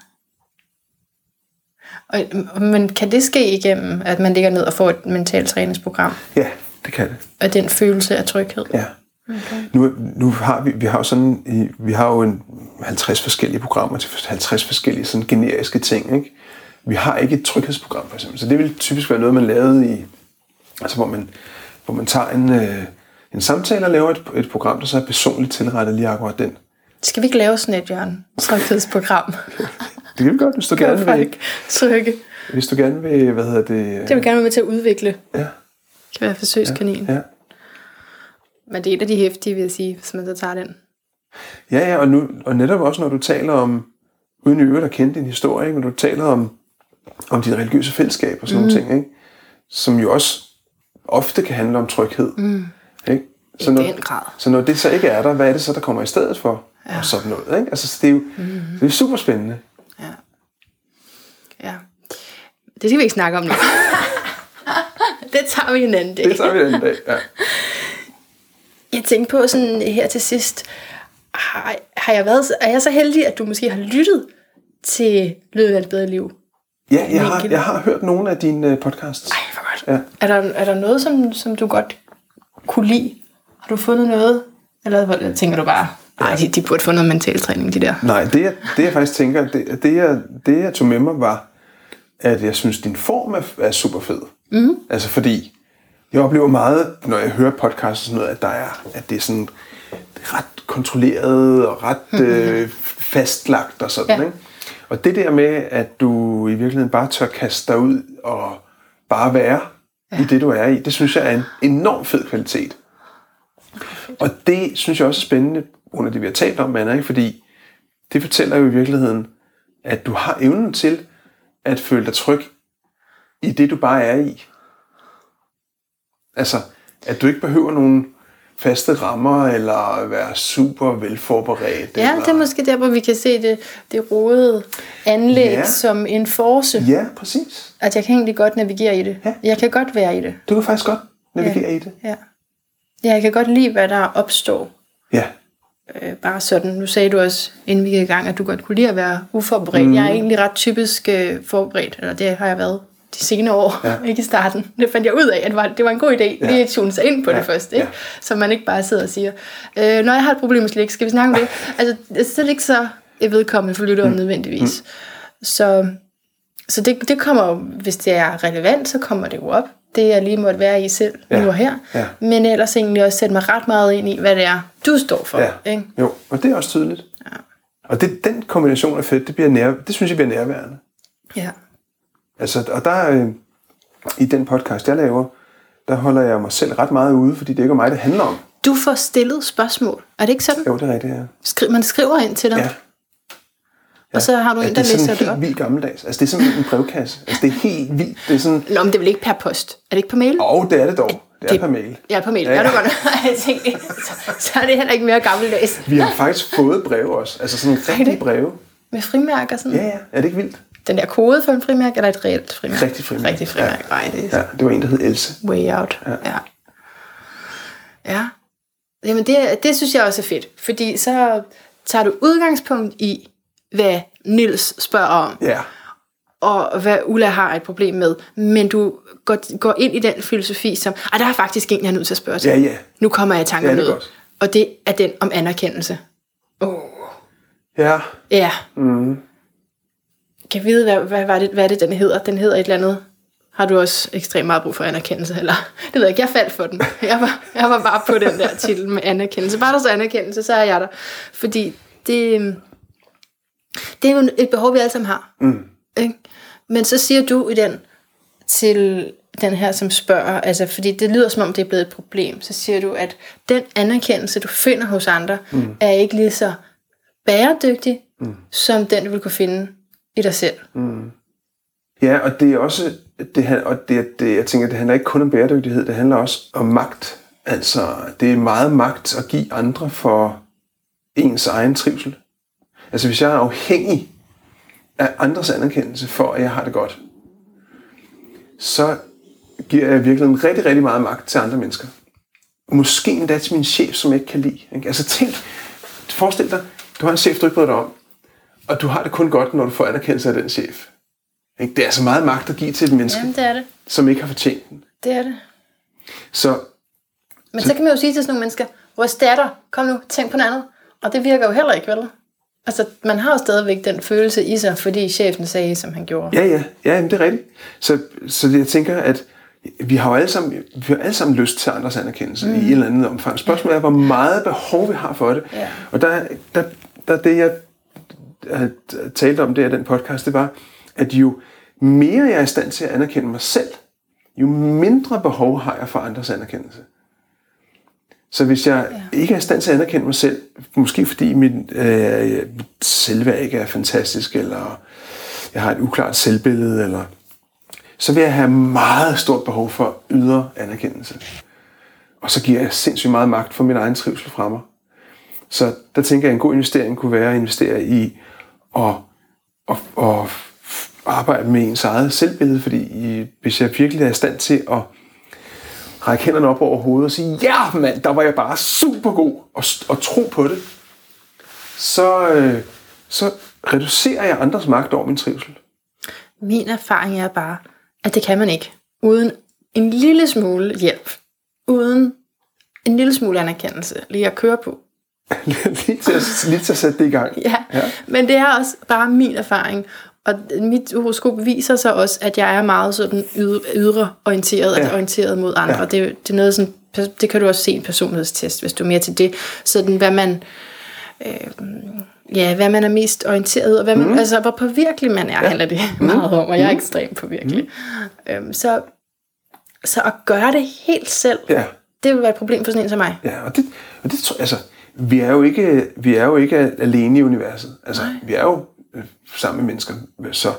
Og, men kan det ske igennem, at man ligger ned og får et mentalt træningsprogram? Ja, det kan det. Og den følelse af tryghed? Ja. Okay. Nu, nu har vi, vi har jo sådan, vi har jo en 50 forskellige programmer til 50 forskellige sådan generiske ting, ikke? Vi har ikke et tryghedsprogram, for eksempel. Så det vil typisk være noget, man lavede i, altså hvor man, hvor man tager en, øh, en samtale og laver et, et program, der så er personligt tilrettet lige akkurat den. Skal vi ikke lave sådan et, Jørgen? Tryghedsprogram. Det kan vi godt, hvis du gerne vil. folk trygge. Hvis du gerne vil, hvad hedder det? Det vil vi gerne være med til at udvikle. Ja, Kan være forsøgskanin. ja. Men det er et af de hæftige, vil jeg sige, hvis man så tager den. Ja, ja, og, nu, og netop også, når du taler om, uden i øvrigt at kende din historie, når du taler om, om dit religiøse fællesskab og sådan mm. nogle ting, ikke? som jo også ofte kan handle om tryghed. Mm. Ikke? Så, I når, den grad. så når det så ikke er der, hvad er det så, der kommer i stedet for? Ja. Og sådan noget. Ikke? Altså, så det er jo mm. det er super spændende. Ja. Ja. Det skal vi ikke snakke om nu. det tager vi en anden dag. Det tager vi den dag. Ja. Jeg tænkte på sådan her til sidst, har, har jeg været, er jeg så heldig, at du måske har lyttet til Lyden af et bedre liv? Ja, jeg har, jeg har hørt nogle af dine øh, podcasts. Ej, hvor godt. Ja. Er, der, er der noget, som, som du godt kunne lide? Har du fundet noget? Eller hvad- tænker du bare, nej, de, de burde få noget mental træning, de der. Nej, det jeg, det jeg faktisk tænker, det, det, jeg, det jeg tog med mig var, at jeg synes, din form er, er super fed. Mm. Altså fordi, jeg oplever meget, når jeg hører podcast og sådan noget, at, der er, at det er sådan ret kontrolleret og ret øh, fastlagt og sådan, ja. ikke? Og det der med, at du i virkeligheden bare tør kaste dig ud og bare være ja. i det, du er i, det synes jeg er en enorm fed kvalitet. Og det synes jeg også er spændende, under det vi har talt om, Anna, ikke? fordi det fortæller jo i virkeligheden, at du har evnen til at føle dig tryg i det, du bare er i. Altså, at du ikke behøver nogen faste rammer, eller være super velforberedt. Ja, eller... det er måske der, hvor vi kan se det, det rodede anlæg Ja. ja. som en force. Ja, præcis. At jeg kan egentlig godt navigere i det. Ja. Jeg kan godt være i det. Du kan faktisk godt navigere i det. Ja. ja, jeg kan godt lide, hvad der opstår. Ja, Øh, bare sådan. Nu sagde du også, inden vi gik i gang, at du godt kunne lide at være uforberedt. Mm. Jeg er egentlig ret typisk øh, forberedt, eller det har jeg været de senere år, ja. Ikke i starten. Det fandt jeg ud af, at det var, det var en god idé, ja. lige at tune sig ind på ja. Det først, ikke? Ja. så man ikke bare sidder og siger, øh, når jeg har et problem med slik, skal vi snakke om det? Altså, det er slet ikke så vedkommende for lytteren mm. nødvendigvis. Mm. Så, så det, det kommer jo, hvis det er relevant, så kommer det jo op. Det jeg lige måtte være i selv. Ja. nu og her. Ja. Men ellers egentlig også sætte mig ret meget ind i, hvad det er, du står for. ja. Ikke? Jo, og det er også tydeligt. Ja. Og det, den kombination af fedt, det, bliver nær, det synes jeg bliver nærværende. Ja. Altså, og der øh, i den podcast, jeg laver, der holder jeg mig selv ret meget ude, fordi det ikke er mig, det handler om. Du får stillet spørgsmål. Er det ikke sådan? Jo, det er rigtigt, ja. Skri- man skriver ind til dig, ja. og så har du en, det der er sådan læser det helt op. vildt gammeldags. Altså, det er simpelthen en brevkasse. Altså, det er helt vildt. Det er sådan, Nå, men det er vel ikke per post? Er det ikke på mail? og det er det dog. Det er Det- per mail. Ja, på mail. Ja, Ja, ja. ja. Er du godt? jeg tænkte, så, så er det heller ikke mere gammeldags. Vi har faktisk fået breve også. Altså sådan rigtige det? breve. Med frimærker sådan. Ja, ja. Er det ikke vildt? Den der kode for en frimærke, eller et reelt frimærke? Rigtig frimærke. Rigtig frimærke. Ja. Nej, det er Ja, det var en, der hed Else. way out. Ja. ja. ja. Jamen, det, det synes jeg også er fedt. Fordi så tager du udgangspunkt i, hvad Nils spørger om. Ja. og hvad Ulla har et problem med, men du går, går ind i den filosofi som, ah, der er faktisk en, jeg er nødt til at spørge til. Ja, ja. Nu kommer jeg i tanke Ja, om er noget. Og det er den om anerkendelse. Oh. Ja. Ja. Mm. Kan jeg vide, hvad, hvad, hvad, det, hvad er det, den hedder? Den hedder et eller andet. Har du også ekstremt meget brug for anerkendelse? Eller? Det ved jeg ikke, jeg faldt for den. Jeg var, jeg var bare på den der titel med anerkendelse. Bare der så anerkendelse, så er jeg der. Fordi det, det er jo et behov, vi alle sammen har. Mm. Ikke? Men så siger du i den til den her, som spørger, altså fordi det lyder som om, det er blevet et problem, så siger du, at den anerkendelse, du finder hos andre, mm. er ikke lige så bæredygtig, mm. som den, du vil kunne finde i dig selv. Mm. Ja, og det er også, det, og det, det, jeg tænker, det handler ikke kun om bæredygtighed, det handler også om magt. Altså, det er meget magt at give andre for ens egen trivsel. Altså, hvis jeg er afhængig af andres anerkendelse for, at jeg har det godt, så giver jeg virkelig en rigtig, rigtig meget magt til andre mennesker. Måske endda til min chef, som jeg ikke kan lide. Ikke? Altså tænk, forestil dig, du har en chef, du ikke bryder dig om, og du har det kun godt, når du får anerkendelse af den chef. Ikke? Det er altså meget magt at give til et menneske, Jamen, det er det. som ikke har fortjent den. Det er det. Så Men så, så kan man jo sige til sådan nogle mennesker, vores datter, kom nu, tænk på noget andet. Og det virker jo heller ikke, vel? Altså, man har jo stadigvæk den følelse i sig, fordi chefen sagde, som han gjorde. ja, ja, ja jamen, det er rigtigt. Så, så jeg tænker, at vi har jo alle sammen, vi har alle sammen lyst til andres anerkendelse mm. i et eller andet omfang. Spørgsmålet er, hvor meget behov vi har for det. Ja. Og der, der, der det, jeg øh, talte om det i den podcast, det var, at jo mere jeg er i stand til at anerkende mig selv, jo mindre behov har jeg for andres anerkendelse. Så hvis jeg ja. ikke er i stand til at anerkende mig selv, måske fordi mit, øh, selvværd ikke er fantastisk, eller jeg har et uklart selvbillede, eller, så vil jeg have meget stort behov for ydre anerkendelse. Og så giver jeg sindssygt meget magt for min egen trivsel fra mig. Så der tænker jeg, at en god investering kunne være at investere i at, at, at arbejde med ens eget selvbillede, fordi i, hvis jeg virkelig er i stand til at række hænderne op over hovedet og sige, ja mand, der var jeg bare super god, og, og tro på det, så, øh, så reducerer jeg andres magt over min trivsel. Min erfaring er bare, at det kan man ikke. Uden en lille smule hjælp. Uden en lille smule anerkendelse lige at køre på. lige, til at, lige til at sætte det i gang. Ja. ja, men det er også bare min erfaring. Og mit horoskop viser sig også, at jeg er meget sådan ydre, orienteret, ja. altså orienteret mod andre. Ja. Det, det er noget sådan, det kan du også se i en personlighedstest, hvis du er mere til det. Sådan hvad man, øh, ja, hvad man er mest orienteret, og hvad man, mm. altså hvor påvirkelig man er, ja. handler det mm. meget om, og jeg er mm. ekstremt påvirkelig. Mm. Øhm, så, så at gøre det helt selv, ja. det vil være et problem for sådan en som mig. Ja, og det, og det tror altså, vi er jo ikke, vi er jo ikke alene i universet. Altså, Nej. vi er jo øh, sammen med mennesker. Så.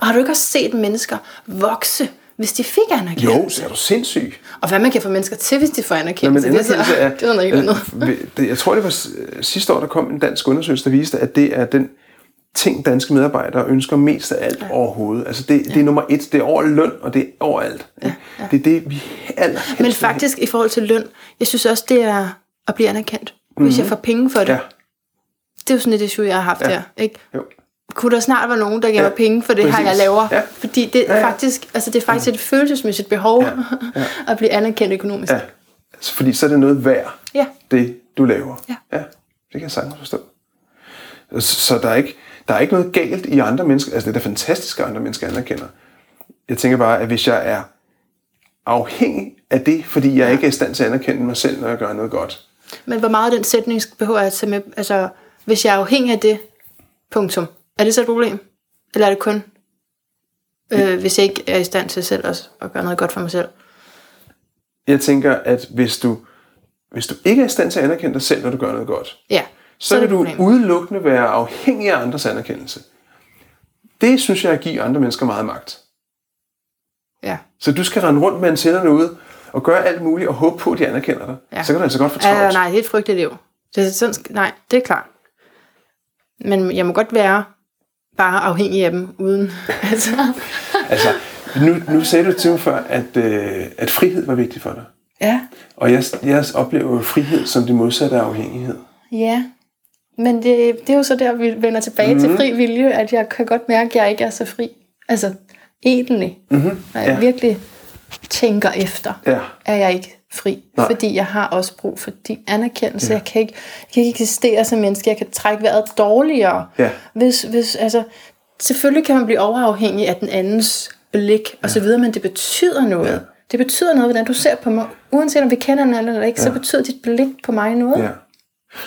Og har du ikke også set mennesker vokse, hvis de fik anerkendelse? Jo, så er du sindssyg. Og hvad man kan få mennesker til, hvis de får anerkendelse. Nå, men det, er, er, det er noget andet. Øh, jeg tror, det var sidste år, der kom en dansk undersøgelse, der viste, at det er den ting, danske medarbejdere ønsker mest af alt ja. overhovedet. Altså det, ja. det er nummer et, det er over løn, og det er overalt. Ja, ja. Det er det, vi alt Men faktisk i forhold til løn, jeg synes også, det er at blive anerkendt mm-hmm. hvis jeg mhm. får penge for det. Ja. Det er jo sådan et issue, jeg har haft ja. her. Ikke? Jo. Kunne der snart være nogen, der giver ja. mig penge for det Præcis. her, jeg laver? Ja. Fordi det er, ja, ja. faktisk, altså det er faktisk et følelsesmæssigt behov ja. Ja. at blive anerkendt økonomisk. Ja. Altså, fordi så er det noget værd, ja. det du laver. Ja. ja. Det kan jeg sagtens forstå. Så, så der, er ikke, der er ikke noget galt i andre mennesker. Altså det er da fantastisk, at andre mennesker anerkender. Jeg tænker bare, at hvis jeg er afhængig af det, fordi jeg ja. ikke er i stand til at anerkende mig selv, når jeg gør noget godt, men hvor meget den sætning behøver jeg at tage med? Altså, hvis jeg er afhængig af det, punktum. Er det så et problem? Eller er det kun, øh, hvis jeg ikke er i stand til selv også at gøre noget godt for mig selv? Jeg tænker, at hvis du, hvis du ikke er i stand til at anerkende dig selv, når du gør noget godt, ja, så, så vil du problem. udelukkende være afhængig af andres anerkendelse. Det synes jeg giver andre mennesker meget magt. Ja. Så du skal rende rundt med antennerne ude og gøre alt muligt og håbe på, at de anerkender dig, ja. så kan du altså godt få travlt. Ja, nej, det er et frygteligt liv. Det er sådan, nej, det er klart. Men jeg må godt være bare afhængig af dem, uden... altså, altså nu, nu sagde du til mig før, at, øh, at frihed var vigtig for dig. Ja. Og jeg, jeg oplever frihed som det modsatte af afhængighed. Ja, men det, det er jo så der, vi vender tilbage mm-hmm. til mhm. fri vilje, at jeg kan godt mærke, at jeg ikke er så fri. Altså, egentlig. Mm-hmm. Jeg ja. virkelig tænker efter, ja. er jeg ikke fri. Nej. Fordi jeg har også brug for din anerkendelse. Ja. Jeg, kan ikke, jeg kan ikke eksistere som menneske. Jeg kan trække vejret dårligere. Ja. Hvis, hvis, altså, selvfølgelig kan man blive overafhængig af den andens blik og så videre, men det betyder noget. Ja. Det betyder noget, hvordan du ser på mig. Uanset om vi kender hinanden eller ikke, ja. så betyder dit blik på mig noget. Ja.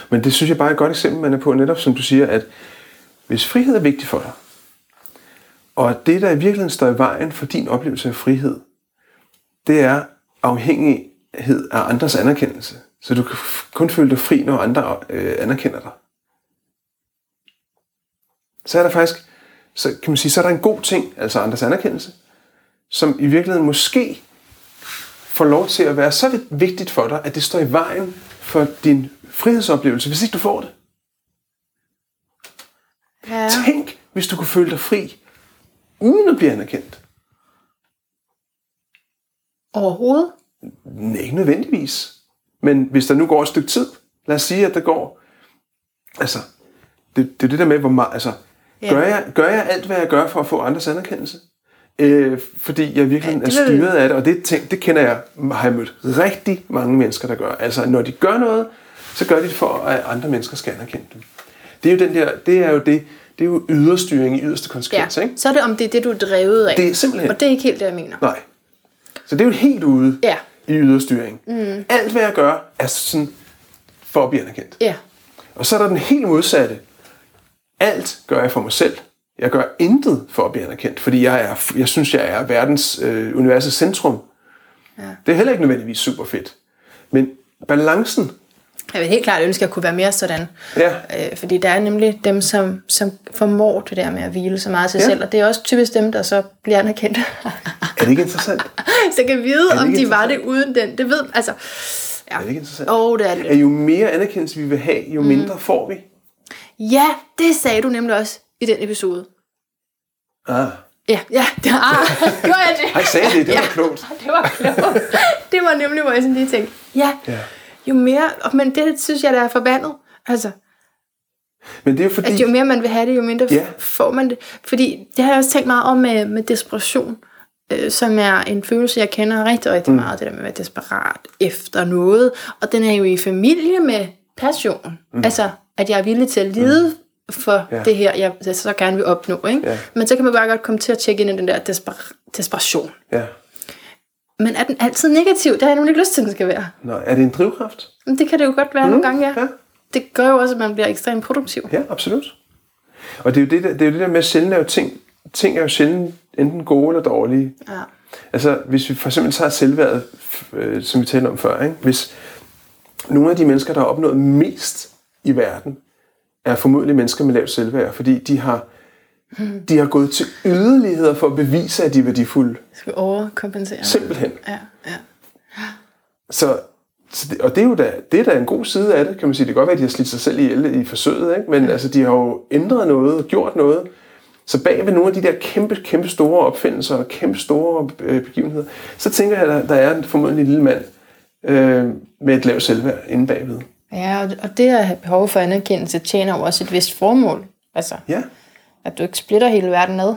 Men det synes jeg bare er et godt eksempel, man er på, netop som du siger, at hvis frihed er vigtig for dig, og det, der i virkeligheden står i vejen for din oplevelse af frihed, det er afhængighed af andres anerkendelse. Så du kan kun føle dig fri, når andre øh, anerkender dig. Så er der faktisk, så kan man sige, så er der en god ting, altså andres anerkendelse, som i virkeligheden måske får lov til at være så vigtigt for dig, at det står i vejen for din frihedsoplevelse, hvis ikke du får det. Ja. Tænk, hvis du kunne føle dig fri, uden at blive anerkendt. Overhovedet? Nej, ikke nødvendigvis. Men hvis der nu går et stykke tid, lad os sige, at der går... Altså, det, det er det der med, hvor meget... Altså, ja. gør, jeg, gør jeg alt, hvad jeg gør for at få andres anerkendelse? Øh, fordi jeg virkelig ja, er styret af det, og det, ting, det kender jeg, har jeg mødt rigtig mange mennesker, der gør. Altså, når de gør noget, så gør de det for, at andre mennesker skal anerkende dem. Det er jo, den der, det er jo det, det er jo yderstyring i yderste konsekvens. Ja. Ikke? Så er det om det er det, du er drevet af. Det er simpelthen. Og det er ikke helt det, jeg mener. Nej. Så det er jo helt ude ja. i yderstyring. Mm. Alt hvad jeg gør, er sådan for at blive anerkendt. Ja. Og så er der den helt modsatte. Alt gør jeg for mig selv. Jeg gør intet for at blive anerkendt, fordi jeg, er, jeg synes, jeg er verdens øh, universets centrum. Ja. Det er heller ikke nødvendigvis super fedt. Men balancen jeg vil helt klart ønske, at jeg kunne være mere sådan. Ja. Øh, fordi der er nemlig dem, som, som formår det der med at hvile så meget sig ja. selv. Og det er også typisk dem, der så bliver anerkendt. er det ikke interessant? så jeg kan vide, om de var det uden den. Det ved, altså... Ja. Er det ikke interessant? Åh, oh, det er det. At jo mere anerkendelse vi vil have, jo mm. mindre får vi. Ja, det sagde du nemlig også i den episode. Ah. Ja, ja, det, ah, gjorde jeg det? Ej, sagde det, det var ja, klogt. Det var klogt. Det var nemlig, hvor jeg sådan lige tænkte, ja, ja jo mere, men det synes jeg, der er forbandet. Altså, Men det er fordi... At jo mere man vil have det, jo mindre Ja. får man det. Fordi det har jeg også tænkt meget om med, med desperation, øh, som er en følelse, jeg kender rigtig, rigtig mm. meget, det der med at være desperat efter noget. Og den er jo i familie med passion. Mm. Altså, at jeg er villig til at lide mm. for Ja. ja. det her, jeg, jeg så gerne vil opnå. Ikke? Ja. Men så kan man bare godt komme til at tjekke ind i den der desper- desperation. Ja. Men er den altid negativ? Det har jeg nemlig ikke lyst til, den skal være. Nå, er det en drivkraft? Men det kan det jo godt være mm. nogle gange, ja. ja. Det gør jo også, at man bliver ekstremt produktiv. Ja, absolut. Og det er jo det der, det er jo det der med at sjældent lave ting. Ting er jo sjældent enten gode eller dårlige. Ja. Altså, hvis vi for eksempel tager selvværdet, øh, som vi talte om før, ikke? hvis nogle af de mennesker, der har opnået mest i verden, er formodentlig mennesker med lavt selvværd, fordi de har, de har gået til yderligheder for at bevise, at de er værdifulde. Skal overkompensere? Simpelthen. Ja, ja. Så, så det, og det er jo da, det er da en god side af det, kan man sige. Det kan godt være, at de har slidt sig selv ihjel i forsøget, ikke? men ja. altså, de har jo ændret noget og gjort noget. Så bag ved nogle af de der kæmpe, kæmpe store opfindelser og kæmpe store øh, begivenheder, så tænker jeg, at der, der er formodentlig en lille mand øh, med et lavt selvværd inde bagved. Ja, og, og det at have behov for anerkendelse tjener jo også et vist formål. Altså, Ja, at du ikke splitter hele verden ad,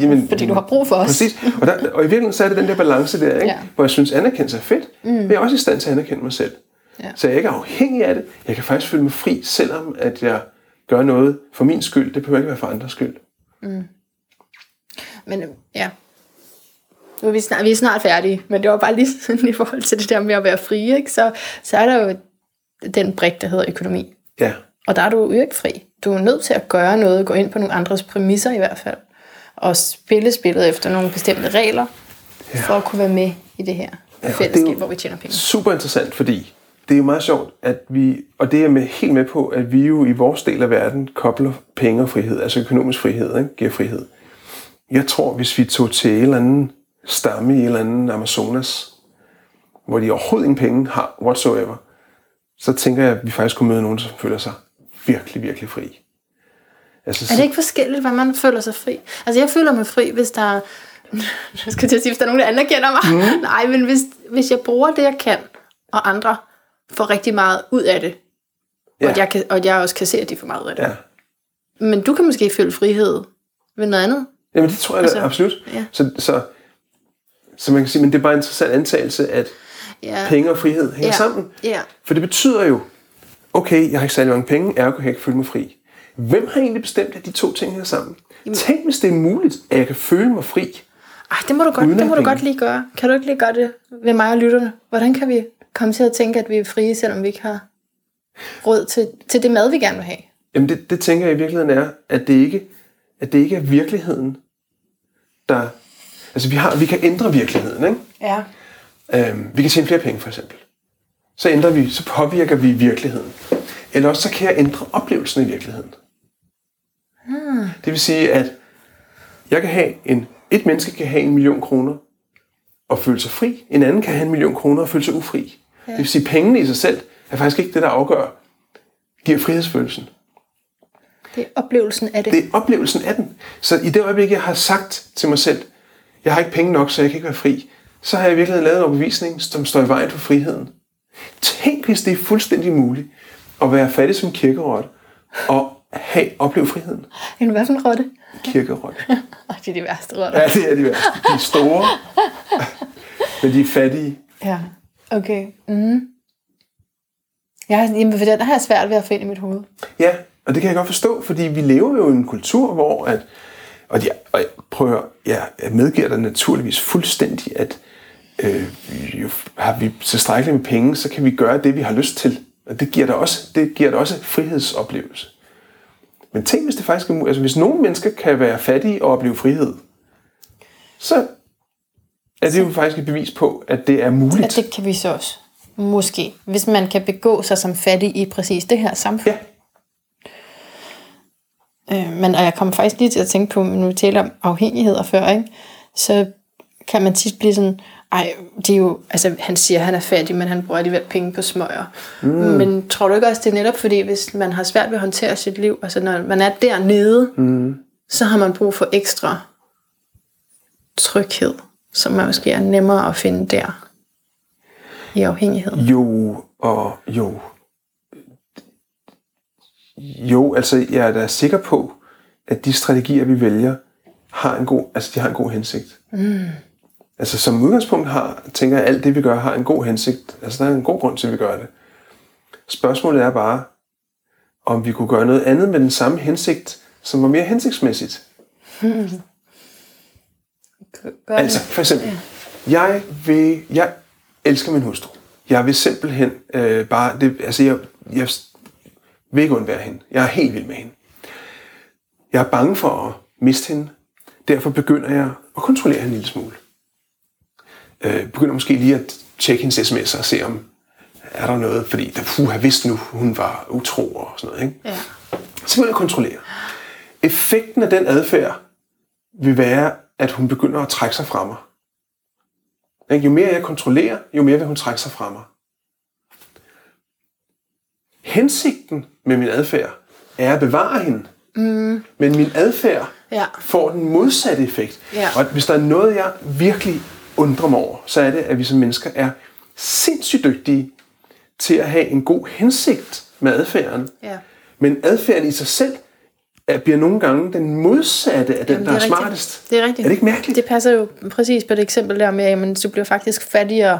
Jamen, fordi du har brug for os. præcis. Og, der, og i virkeligheden så er det den der balance der, ikke? Ja. hvor jeg synes, anerkendelse er fedt, mm. men jeg er også i stand til at anerkende mig selv. Ja. Så jeg er ikke afhængig af det. Jeg kan faktisk føle mig fri, selvom at jeg gør noget for min skyld. Det behøver ikke være for andres skyld. Men øh, ja, nu er vi, snart, vi er snart færdige, men det var bare lige sådan i forhold til det der med at være fri, ikke? Så, så er der jo den brik, der hedder økonomi. Ja, Og der er du jo ikke fri. Du er nødt til at gøre noget, gå ind på nogle andres præmisser i hvert fald, og spille spillet efter nogle bestemte regler, ja. for at kunne være med i det her Ja, fællesskab, det hvor vi tjener penge. super interessant, fordi det er jo meget sjovt, at vi, og det er jeg med, helt med på, at vi jo i vores del af verden kobler penge og frihed, altså økonomisk frihed, ikke? giver frihed. Jeg tror, hvis vi tog til en eller anden stamme i en eller anden Amazonas, hvor de overhovedet ingen penge har whatsoever, så tænker jeg, at vi faktisk kunne møde nogen, som føler sig virkelig, virkelig fri. Altså, Er det ikke forskelligt, hvad man føler sig fri? Altså, jeg føler mig fri, hvis der er... Jeg skal til at sige, hvis der er nogen, der anerkender mig. Mm. Nej, men hvis, hvis jeg bruger det, jeg kan, og andre får rigtig meget ud af det, ja. og, at jeg kan, og at jeg også kan se, at de får meget ud af det. Ja. Men du kan måske føle frihed ved noget andet. Jamen det tror jeg altså, absolut. ja. Så, så, så man kan sige, men det er bare en interessant antagelse, at Ja. penge og frihed hænger ja. sammen. Ja. For det betyder jo, okay, jeg har ikke særlig mange penge, ergo kan jeg ikke føle mig fri. Hvem har egentlig bestemt, at de to ting hænger sammen? Jamen. Tænk, hvis det er muligt, at jeg kan føle mig fri. Ej, det må du godt, det må du godt lige gøre. Kan du ikke lige gøre det ved mig og lytterne? Hvordan kan vi komme til at tænke, at vi er frie, selvom vi ikke har råd til, til det mad, vi gerne vil have? Jamen det, det tænker jeg i virkeligheden er, at det ikke, at det ikke er virkeligheden, der... Altså vi, har, vi kan ændre virkeligheden, ikke? Ja. Øhm, vi kan tjene flere penge, for eksempel. Så ændrer vi, så påvirker vi virkeligheden. Eller også så kan jeg ændre oplevelsen i virkeligheden. Hmm. Det vil sige, at jeg kan have en, et menneske kan have en million kroner og føle sig fri. En anden kan have en million kroner og føle sig ufri. Ja. Det vil sige, at pengene i sig selv er faktisk ikke det, der afgør, giver frihedsfølelsen. Det er oplevelsen af det. Det er oplevelsen af den. Så i det øjeblik, jeg har sagt til mig selv, jeg har ikke penge nok, så jeg kan ikke være fri, så har jeg virkelig lavet en overbevisning, som står i vejen for friheden. Tænk, hvis det er fuldstændig muligt at være fattig som kirkerot og have, opleve friheden. En hvad for en rotte? Kirkerot. Ej, det er de værste rotter. Ja, det er de værste. De er store, men de er fattige. Ja, okay. Mm. Jeg, jamen, for der har jeg svært ved at finde i mit hoved. Ja, og det kan jeg godt forstå, fordi vi lever jo i en kultur, hvor at, og, jeg, og jeg prøver, ja, jeg medgiver dig naturligvis fuldstændig, at øh, jo, har vi tilstrækkeligt med penge, så kan vi gøre det, vi har lyst til. Og det giver dig også, det giver dig også frihedsoplevelse. Men tænk, hvis det faktisk er. Altså, hvis nogle mennesker kan være fattige og opleve frihed, så er det jo faktisk et bevis på, at det er muligt. det kan vi så også. Måske. Hvis man kan begå sig som fattig i præcis det her samfund. Ja, Øh, men og jeg kommer faktisk lige til at tænke på, når vi taler om afhængigheder før, ikke? så kan man tit blive sådan, ej, det er jo, altså han siger, at han er fattig, men han bruger alligevel penge på smøger. Mm. Men tror du ikke også, det er netop fordi, hvis man har svært ved at håndtere sit liv, altså når man er dernede, mm. så har man brug for ekstra tryghed, som man måske er nemmere at finde der i afhængighed. Jo, og jo. Jo, altså jeg er da sikker på, at de strategier, vi vælger, har en god, altså de har en god hensigt. Mm. Altså som udgangspunkt har, tænker jeg, at alt det, vi gør, har en god hensigt. Altså der er en god grund til, at vi gør det. Spørgsmålet er bare, om vi kunne gøre noget andet med den samme hensigt, som var mere hensigtsmæssigt. Gør Altså, for eksempel, jeg, vil, jeg elsker min hustru. Jeg vil simpelthen øh, bare, det, altså jeg, jeg vil ikke undvære hende. Jeg er helt vild med hende. Jeg er bange for at miste hende. Derfor begynder jeg at kontrollere hende en lille smule. Øh, begynder måske lige at tjekke hendes sms'er og se, om er der noget, fordi der, puh, jeg vidste nu, hun var utro og sådan noget. Ikke? Ja. Så begynder jeg at kontrollere. Effekten af den adfærd vil være, at hun begynder at trække sig fra mig. Ikke? Jo mere jeg kontrollerer, jo mere vil hun trække sig fra mig. Hensigten med min adfærd er at bevare hende. Mm. Men min adfærd Ja. får den modsatte effekt. Ja. Og hvis der er noget, jeg virkelig undrer mig over, så er det, at vi som mennesker er sindssygt dygtige til at have en god hensigt med adfærden. Ja. Men adfærden i sig selv bliver nogle gange den modsatte af den, Jamen, der er, det er rigtigt. smartest. Det er rigtigt. Er det ikke mærkeligt? Det passer jo præcis på det eksempel der med, at du bliver faktisk fattigere,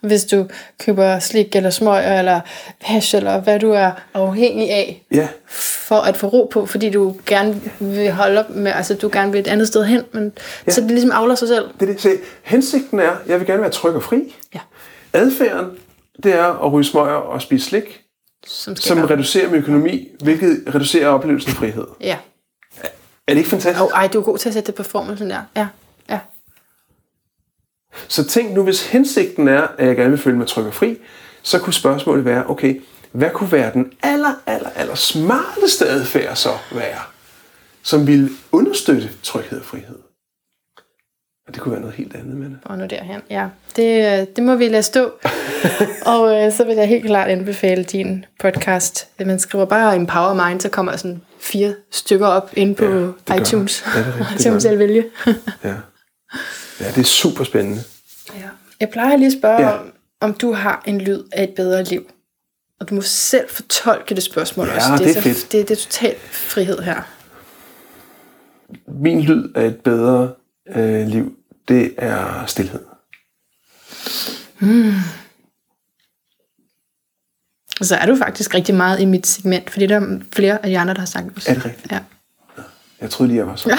hvis du køber slik eller smøger eller hash eller hvad du er afhængig af, Ja, for at få ro på, fordi du gerne vil holde op med, altså du gerne vil et andet sted hen, men ja. så det ligesom afler sig selv. det er det. Så hensigten er, jeg vil gerne være tryg og fri. Ja. Adfærden, det er at ryge smøger og spise slik, Som, som reducerer min økonomi, hvilket reducerer oplevelsen af frihed. Ja. Er det ikke fantastisk? Oh, ej, du er god til at sætte det sådan der. Ja. Ja. Så tænk nu, hvis hensigten er, at jeg gerne vil føle mig tryg og fri, så kunne spørgsmålet være, okay, hvad kunne være den aller, aller, aller smarteste adfærd så være, som ville understøtte tryghed og frihed? Det kunne være noget helt andet, men Og nu derhen. Ja, det, øh, det må vi lade stå. og øh, så vil jeg helt klart anbefale din podcast. Man skriver bare Empower Mind, så kommer sådan fire stykker op ind på Ja, det iTunes. det. Ja, det er rigtigt, det selv vælge. ja. Ja, det er super spændende. ja. Jeg plejer lige at spørge, Ja. om, om du har en lyd af et bedre liv. Og du må selv fortolke det spørgsmål Ja, også. det er så, fedt. Det, det er total frihed her. Min lyd af et bedre øh, liv, det er stillhed. Og så er du faktisk rigtig meget i mit segment, fordi der er flere af de andre, der har sagt også. Er det rigtigt? Ja. Jeg troede lige, jeg var så.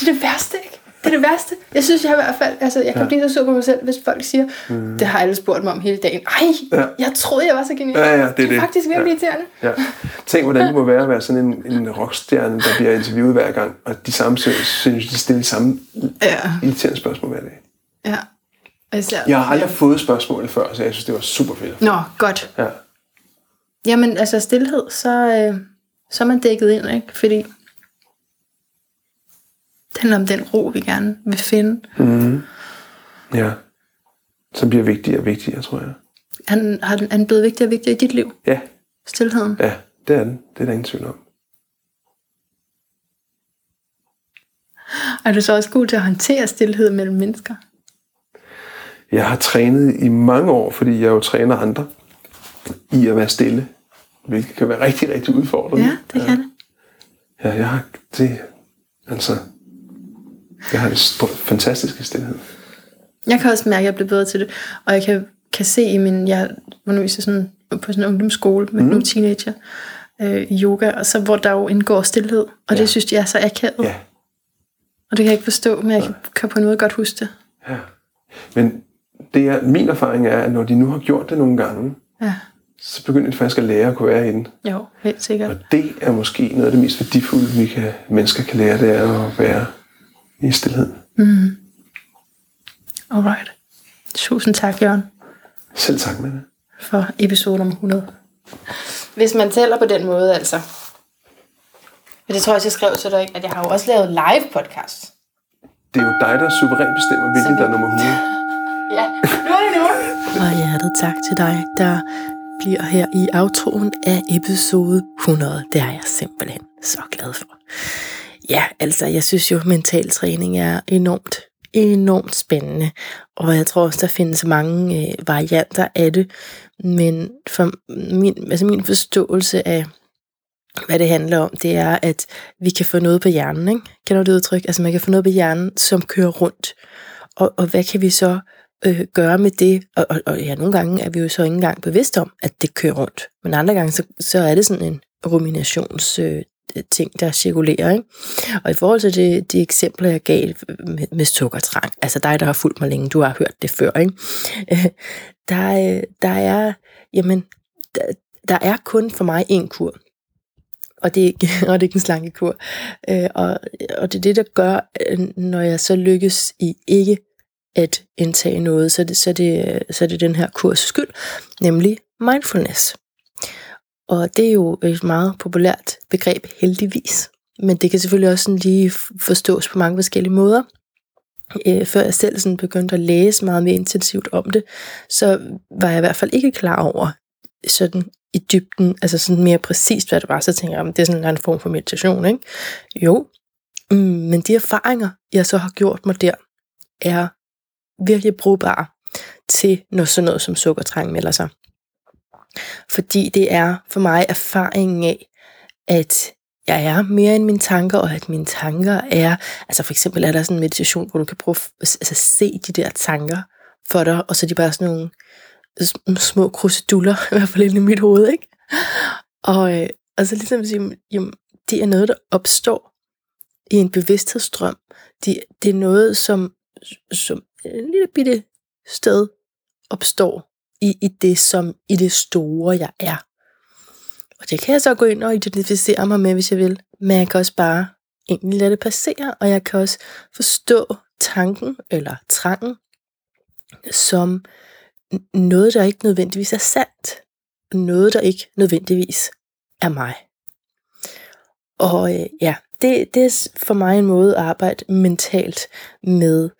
Det er det værste, ikke? Det er det værste. Jeg synes, jeg i hvert fald, altså, jeg kan ja. blive så sur på mig selv, hvis folk siger, mm. det har alle spurgt mig om hele dagen. Ej, Ja. ja. jeg troede, jeg var så genial. Ja, ja, det er det. faktisk virkelig Ja. irriterende. Ja. Tænk, hvordan det må være at være sådan en, en rockstjerne, der bliver interviewet hver gang, og de samme synes, de stiller de samme Ja. irriterende spørgsmål hver dag. ja. Altså, Jeg har aldrig fået spørgsmålet før, så jeg synes, det var super fedt. Nå, godt. Ja. Jamen, altså stillhed, så, øh, så er man dækket ind, ikke? Fordi det handler om den ro, vi gerne vil finde. ja. Som bliver vigtigere og vigtigere, tror jeg. Han, har den, er den blevet vigtigere og vigtigere i dit liv? Ja, Stilheden? ja, det er den. Det er der ingen tvivl om. Er du så også god til at håndtere stillhed mellem mennesker? Jeg har trænet i mange år, fordi jeg jo træner andre i at være stille, hvilket kan være rigtig, rigtig udfordrende. Ja, det kan det. Ja, jeg har det, altså, jeg har det st- fantastiske stillhed. Jeg kan også mærke, at jeg bliver bedre til det. Og jeg kan, kan se i min... Jeg underviser sådan, på sådan en ungdomsskole med mm. nogle teenager øh, yoga, og så, hvor der jo indgår stillhed. Og ja. det synes jeg er så akavet. Ja, Og det kan jeg ikke forstå, men jeg kan, kan på en måde godt huske det. ja. Men det er, min erfaring er, at når de nu har gjort det nogle gange, Ja, så begynder de faktisk at lære at kunne være i den. jo, helt sikkert. Og det er måske noget af det mest værdifulde, vi kan, mennesker kan lære, det er at være i stillhed. Alright. Tusind tak, Jørgen, Selv tak med for episode nummer 100. Hvis man tæller på den måde, altså. Men det tror jeg også, jeg skrev til dig, ikke? at jeg har jo også lavet live podcast. Det er jo dig, der suverænt bestemmer, hvilken der er nummer 100. Ja, nu er det nu. Og hjertet tak til dig, der bliver her i outroen af episode 100. Det er jeg simpelthen så glad for. Ja, altså, jeg synes jo, mental træning er enormt enormt spændende, og jeg tror også, der findes mange øh, varianter af det, men for min, altså min forståelse af, hvad det handler om, det er, at vi kan få noget på hjernen, ikke? Kender du det udtryk? Altså man kan få noget på hjernen, som kører rundt. Og, og hvad kan vi så øh, gøre med det? Og, og, og ja, nogle gange er vi jo så ikke engang bevidste om, at det kører rundt. Men andre gange, så, så er det sådan en ruminations øh, Øh, ting, der cirkulerer. Ikke? Og i forhold til det, de eksempler, jeg gav med, med sukkertrang, altså dig, der har fulgt mig længe, du har hørt det før, ikke? der, øh, der er, jamen, der, der er kun for mig en kur. Og det, er ikke, og det er ikke en slankekur. Øh, og, og det er det, der gør, øh, når jeg så lykkes i ikke at indtage noget, så er det, så det, så det den her kurs skyld, nemlig mindfulness. Og det er jo et meget populært begreb, heldigvis. Men det kan selvfølgelig også sådan lige forstås på mange forskellige måder. Øh, før jeg selv sådan begyndte at læse meget mere intensivt om det, så var jeg i hvert fald ikke klar over sådan i dybden, altså sådan mere præcist, hvad det var. Så tænker jeg, det er sådan en form for meditation, ikke? Jo, mm, men de erfaringer, jeg så har gjort mig der, er virkelig brugbare til noget sådan noget som sukkertræng melder sig. Fordi det er for mig erfaringen af, at jeg er mere end mine tanker, og at mine tanker er, altså for eksempel er der sådan en meditation, hvor du kan prøve at altså, se de der tanker for dig, og så er de bare sådan nogle små kruseduller, i hvert fald i mit hoved, ikke? Og, øh, og så ligesom at sige, jamen, det er noget, der opstår i en bevidsthedsstrøm. Det, det er noget, som, som øh, en lille bitte sted opstår i, i det, som i det store, jeg er. Og det kan jeg så gå ind og identificere mig med, hvis jeg vil. Men jeg kan også bare egentlig lade det passere, og jeg kan også forstå tanken eller trangen som noget, der ikke nødvendigvis er sandt. Noget, der ikke nødvendigvis er mig. Og øh, ja, det, det er for mig en måde at arbejde mentalt med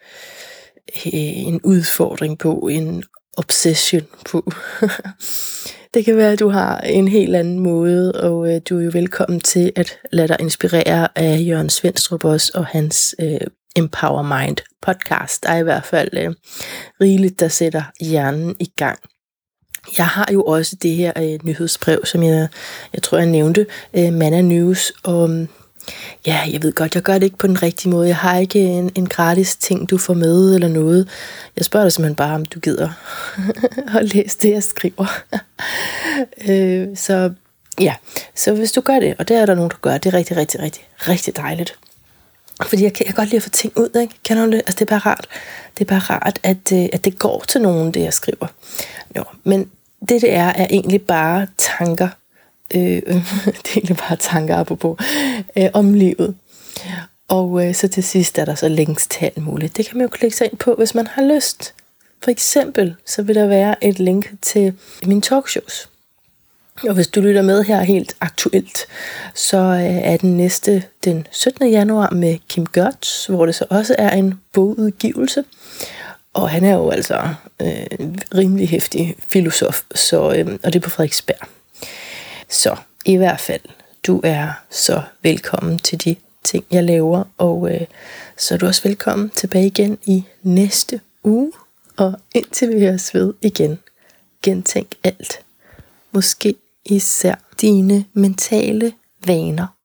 øh, en udfordring på, en obsession på. det kan være, at du har en helt anden måde, og øh, du er jo velkommen til at lade dig inspirere af Jørgen Svendstrup også, og hans øh, Empower Mind podcast. Der er i hvert fald øh, rigeligt, der sætter hjernen i gang. Jeg har jo også det her øh, nyhedsbrev, som jeg, jeg tror, jeg nævnte, øh, Mana News, og ja, jeg ved godt, jeg gør det ikke på den rigtige måde. Jeg har ikke en, en gratis ting, du får med eller noget. Jeg spørger dig simpelthen bare, om du gider at læse det, jeg skriver. øh, så ja, så hvis du gør det, og det er der nogen, der gør, det er rigtig, rigtig, rigtig, rigtig dejligt. Fordi jeg kan, jeg kan godt lide at få ting ud, ikke? Kender du det? Altså, det er bare rart. Det er bare rart, at, øh, at det går til nogen, det jeg skriver. Jo, men det, det er, er egentlig bare tanker. Øh, det er egentlig bare tanker, apropos, øh, om livet. Og øh, så til sidst er der så links til alt muligt. Det kan man jo klikke sig ind på, hvis man har lyst. For eksempel, så vil der være et link til mine talkshows. Og hvis du lytter med her helt aktuelt, så øh, er den næste den 17. januar med Kim Gertz, hvor det så også er en bogudgivelse. Og han er jo altså øh, rimelig hæftig filosof, så, øh, og det er på Frederiksberg. Så i hvert fald, du er så velkommen til de ting, jeg laver, og øh, så er du også velkommen tilbage igen i næste uge, og indtil vi høres ved igen, gentænk alt. Måske især dine mentale vaner.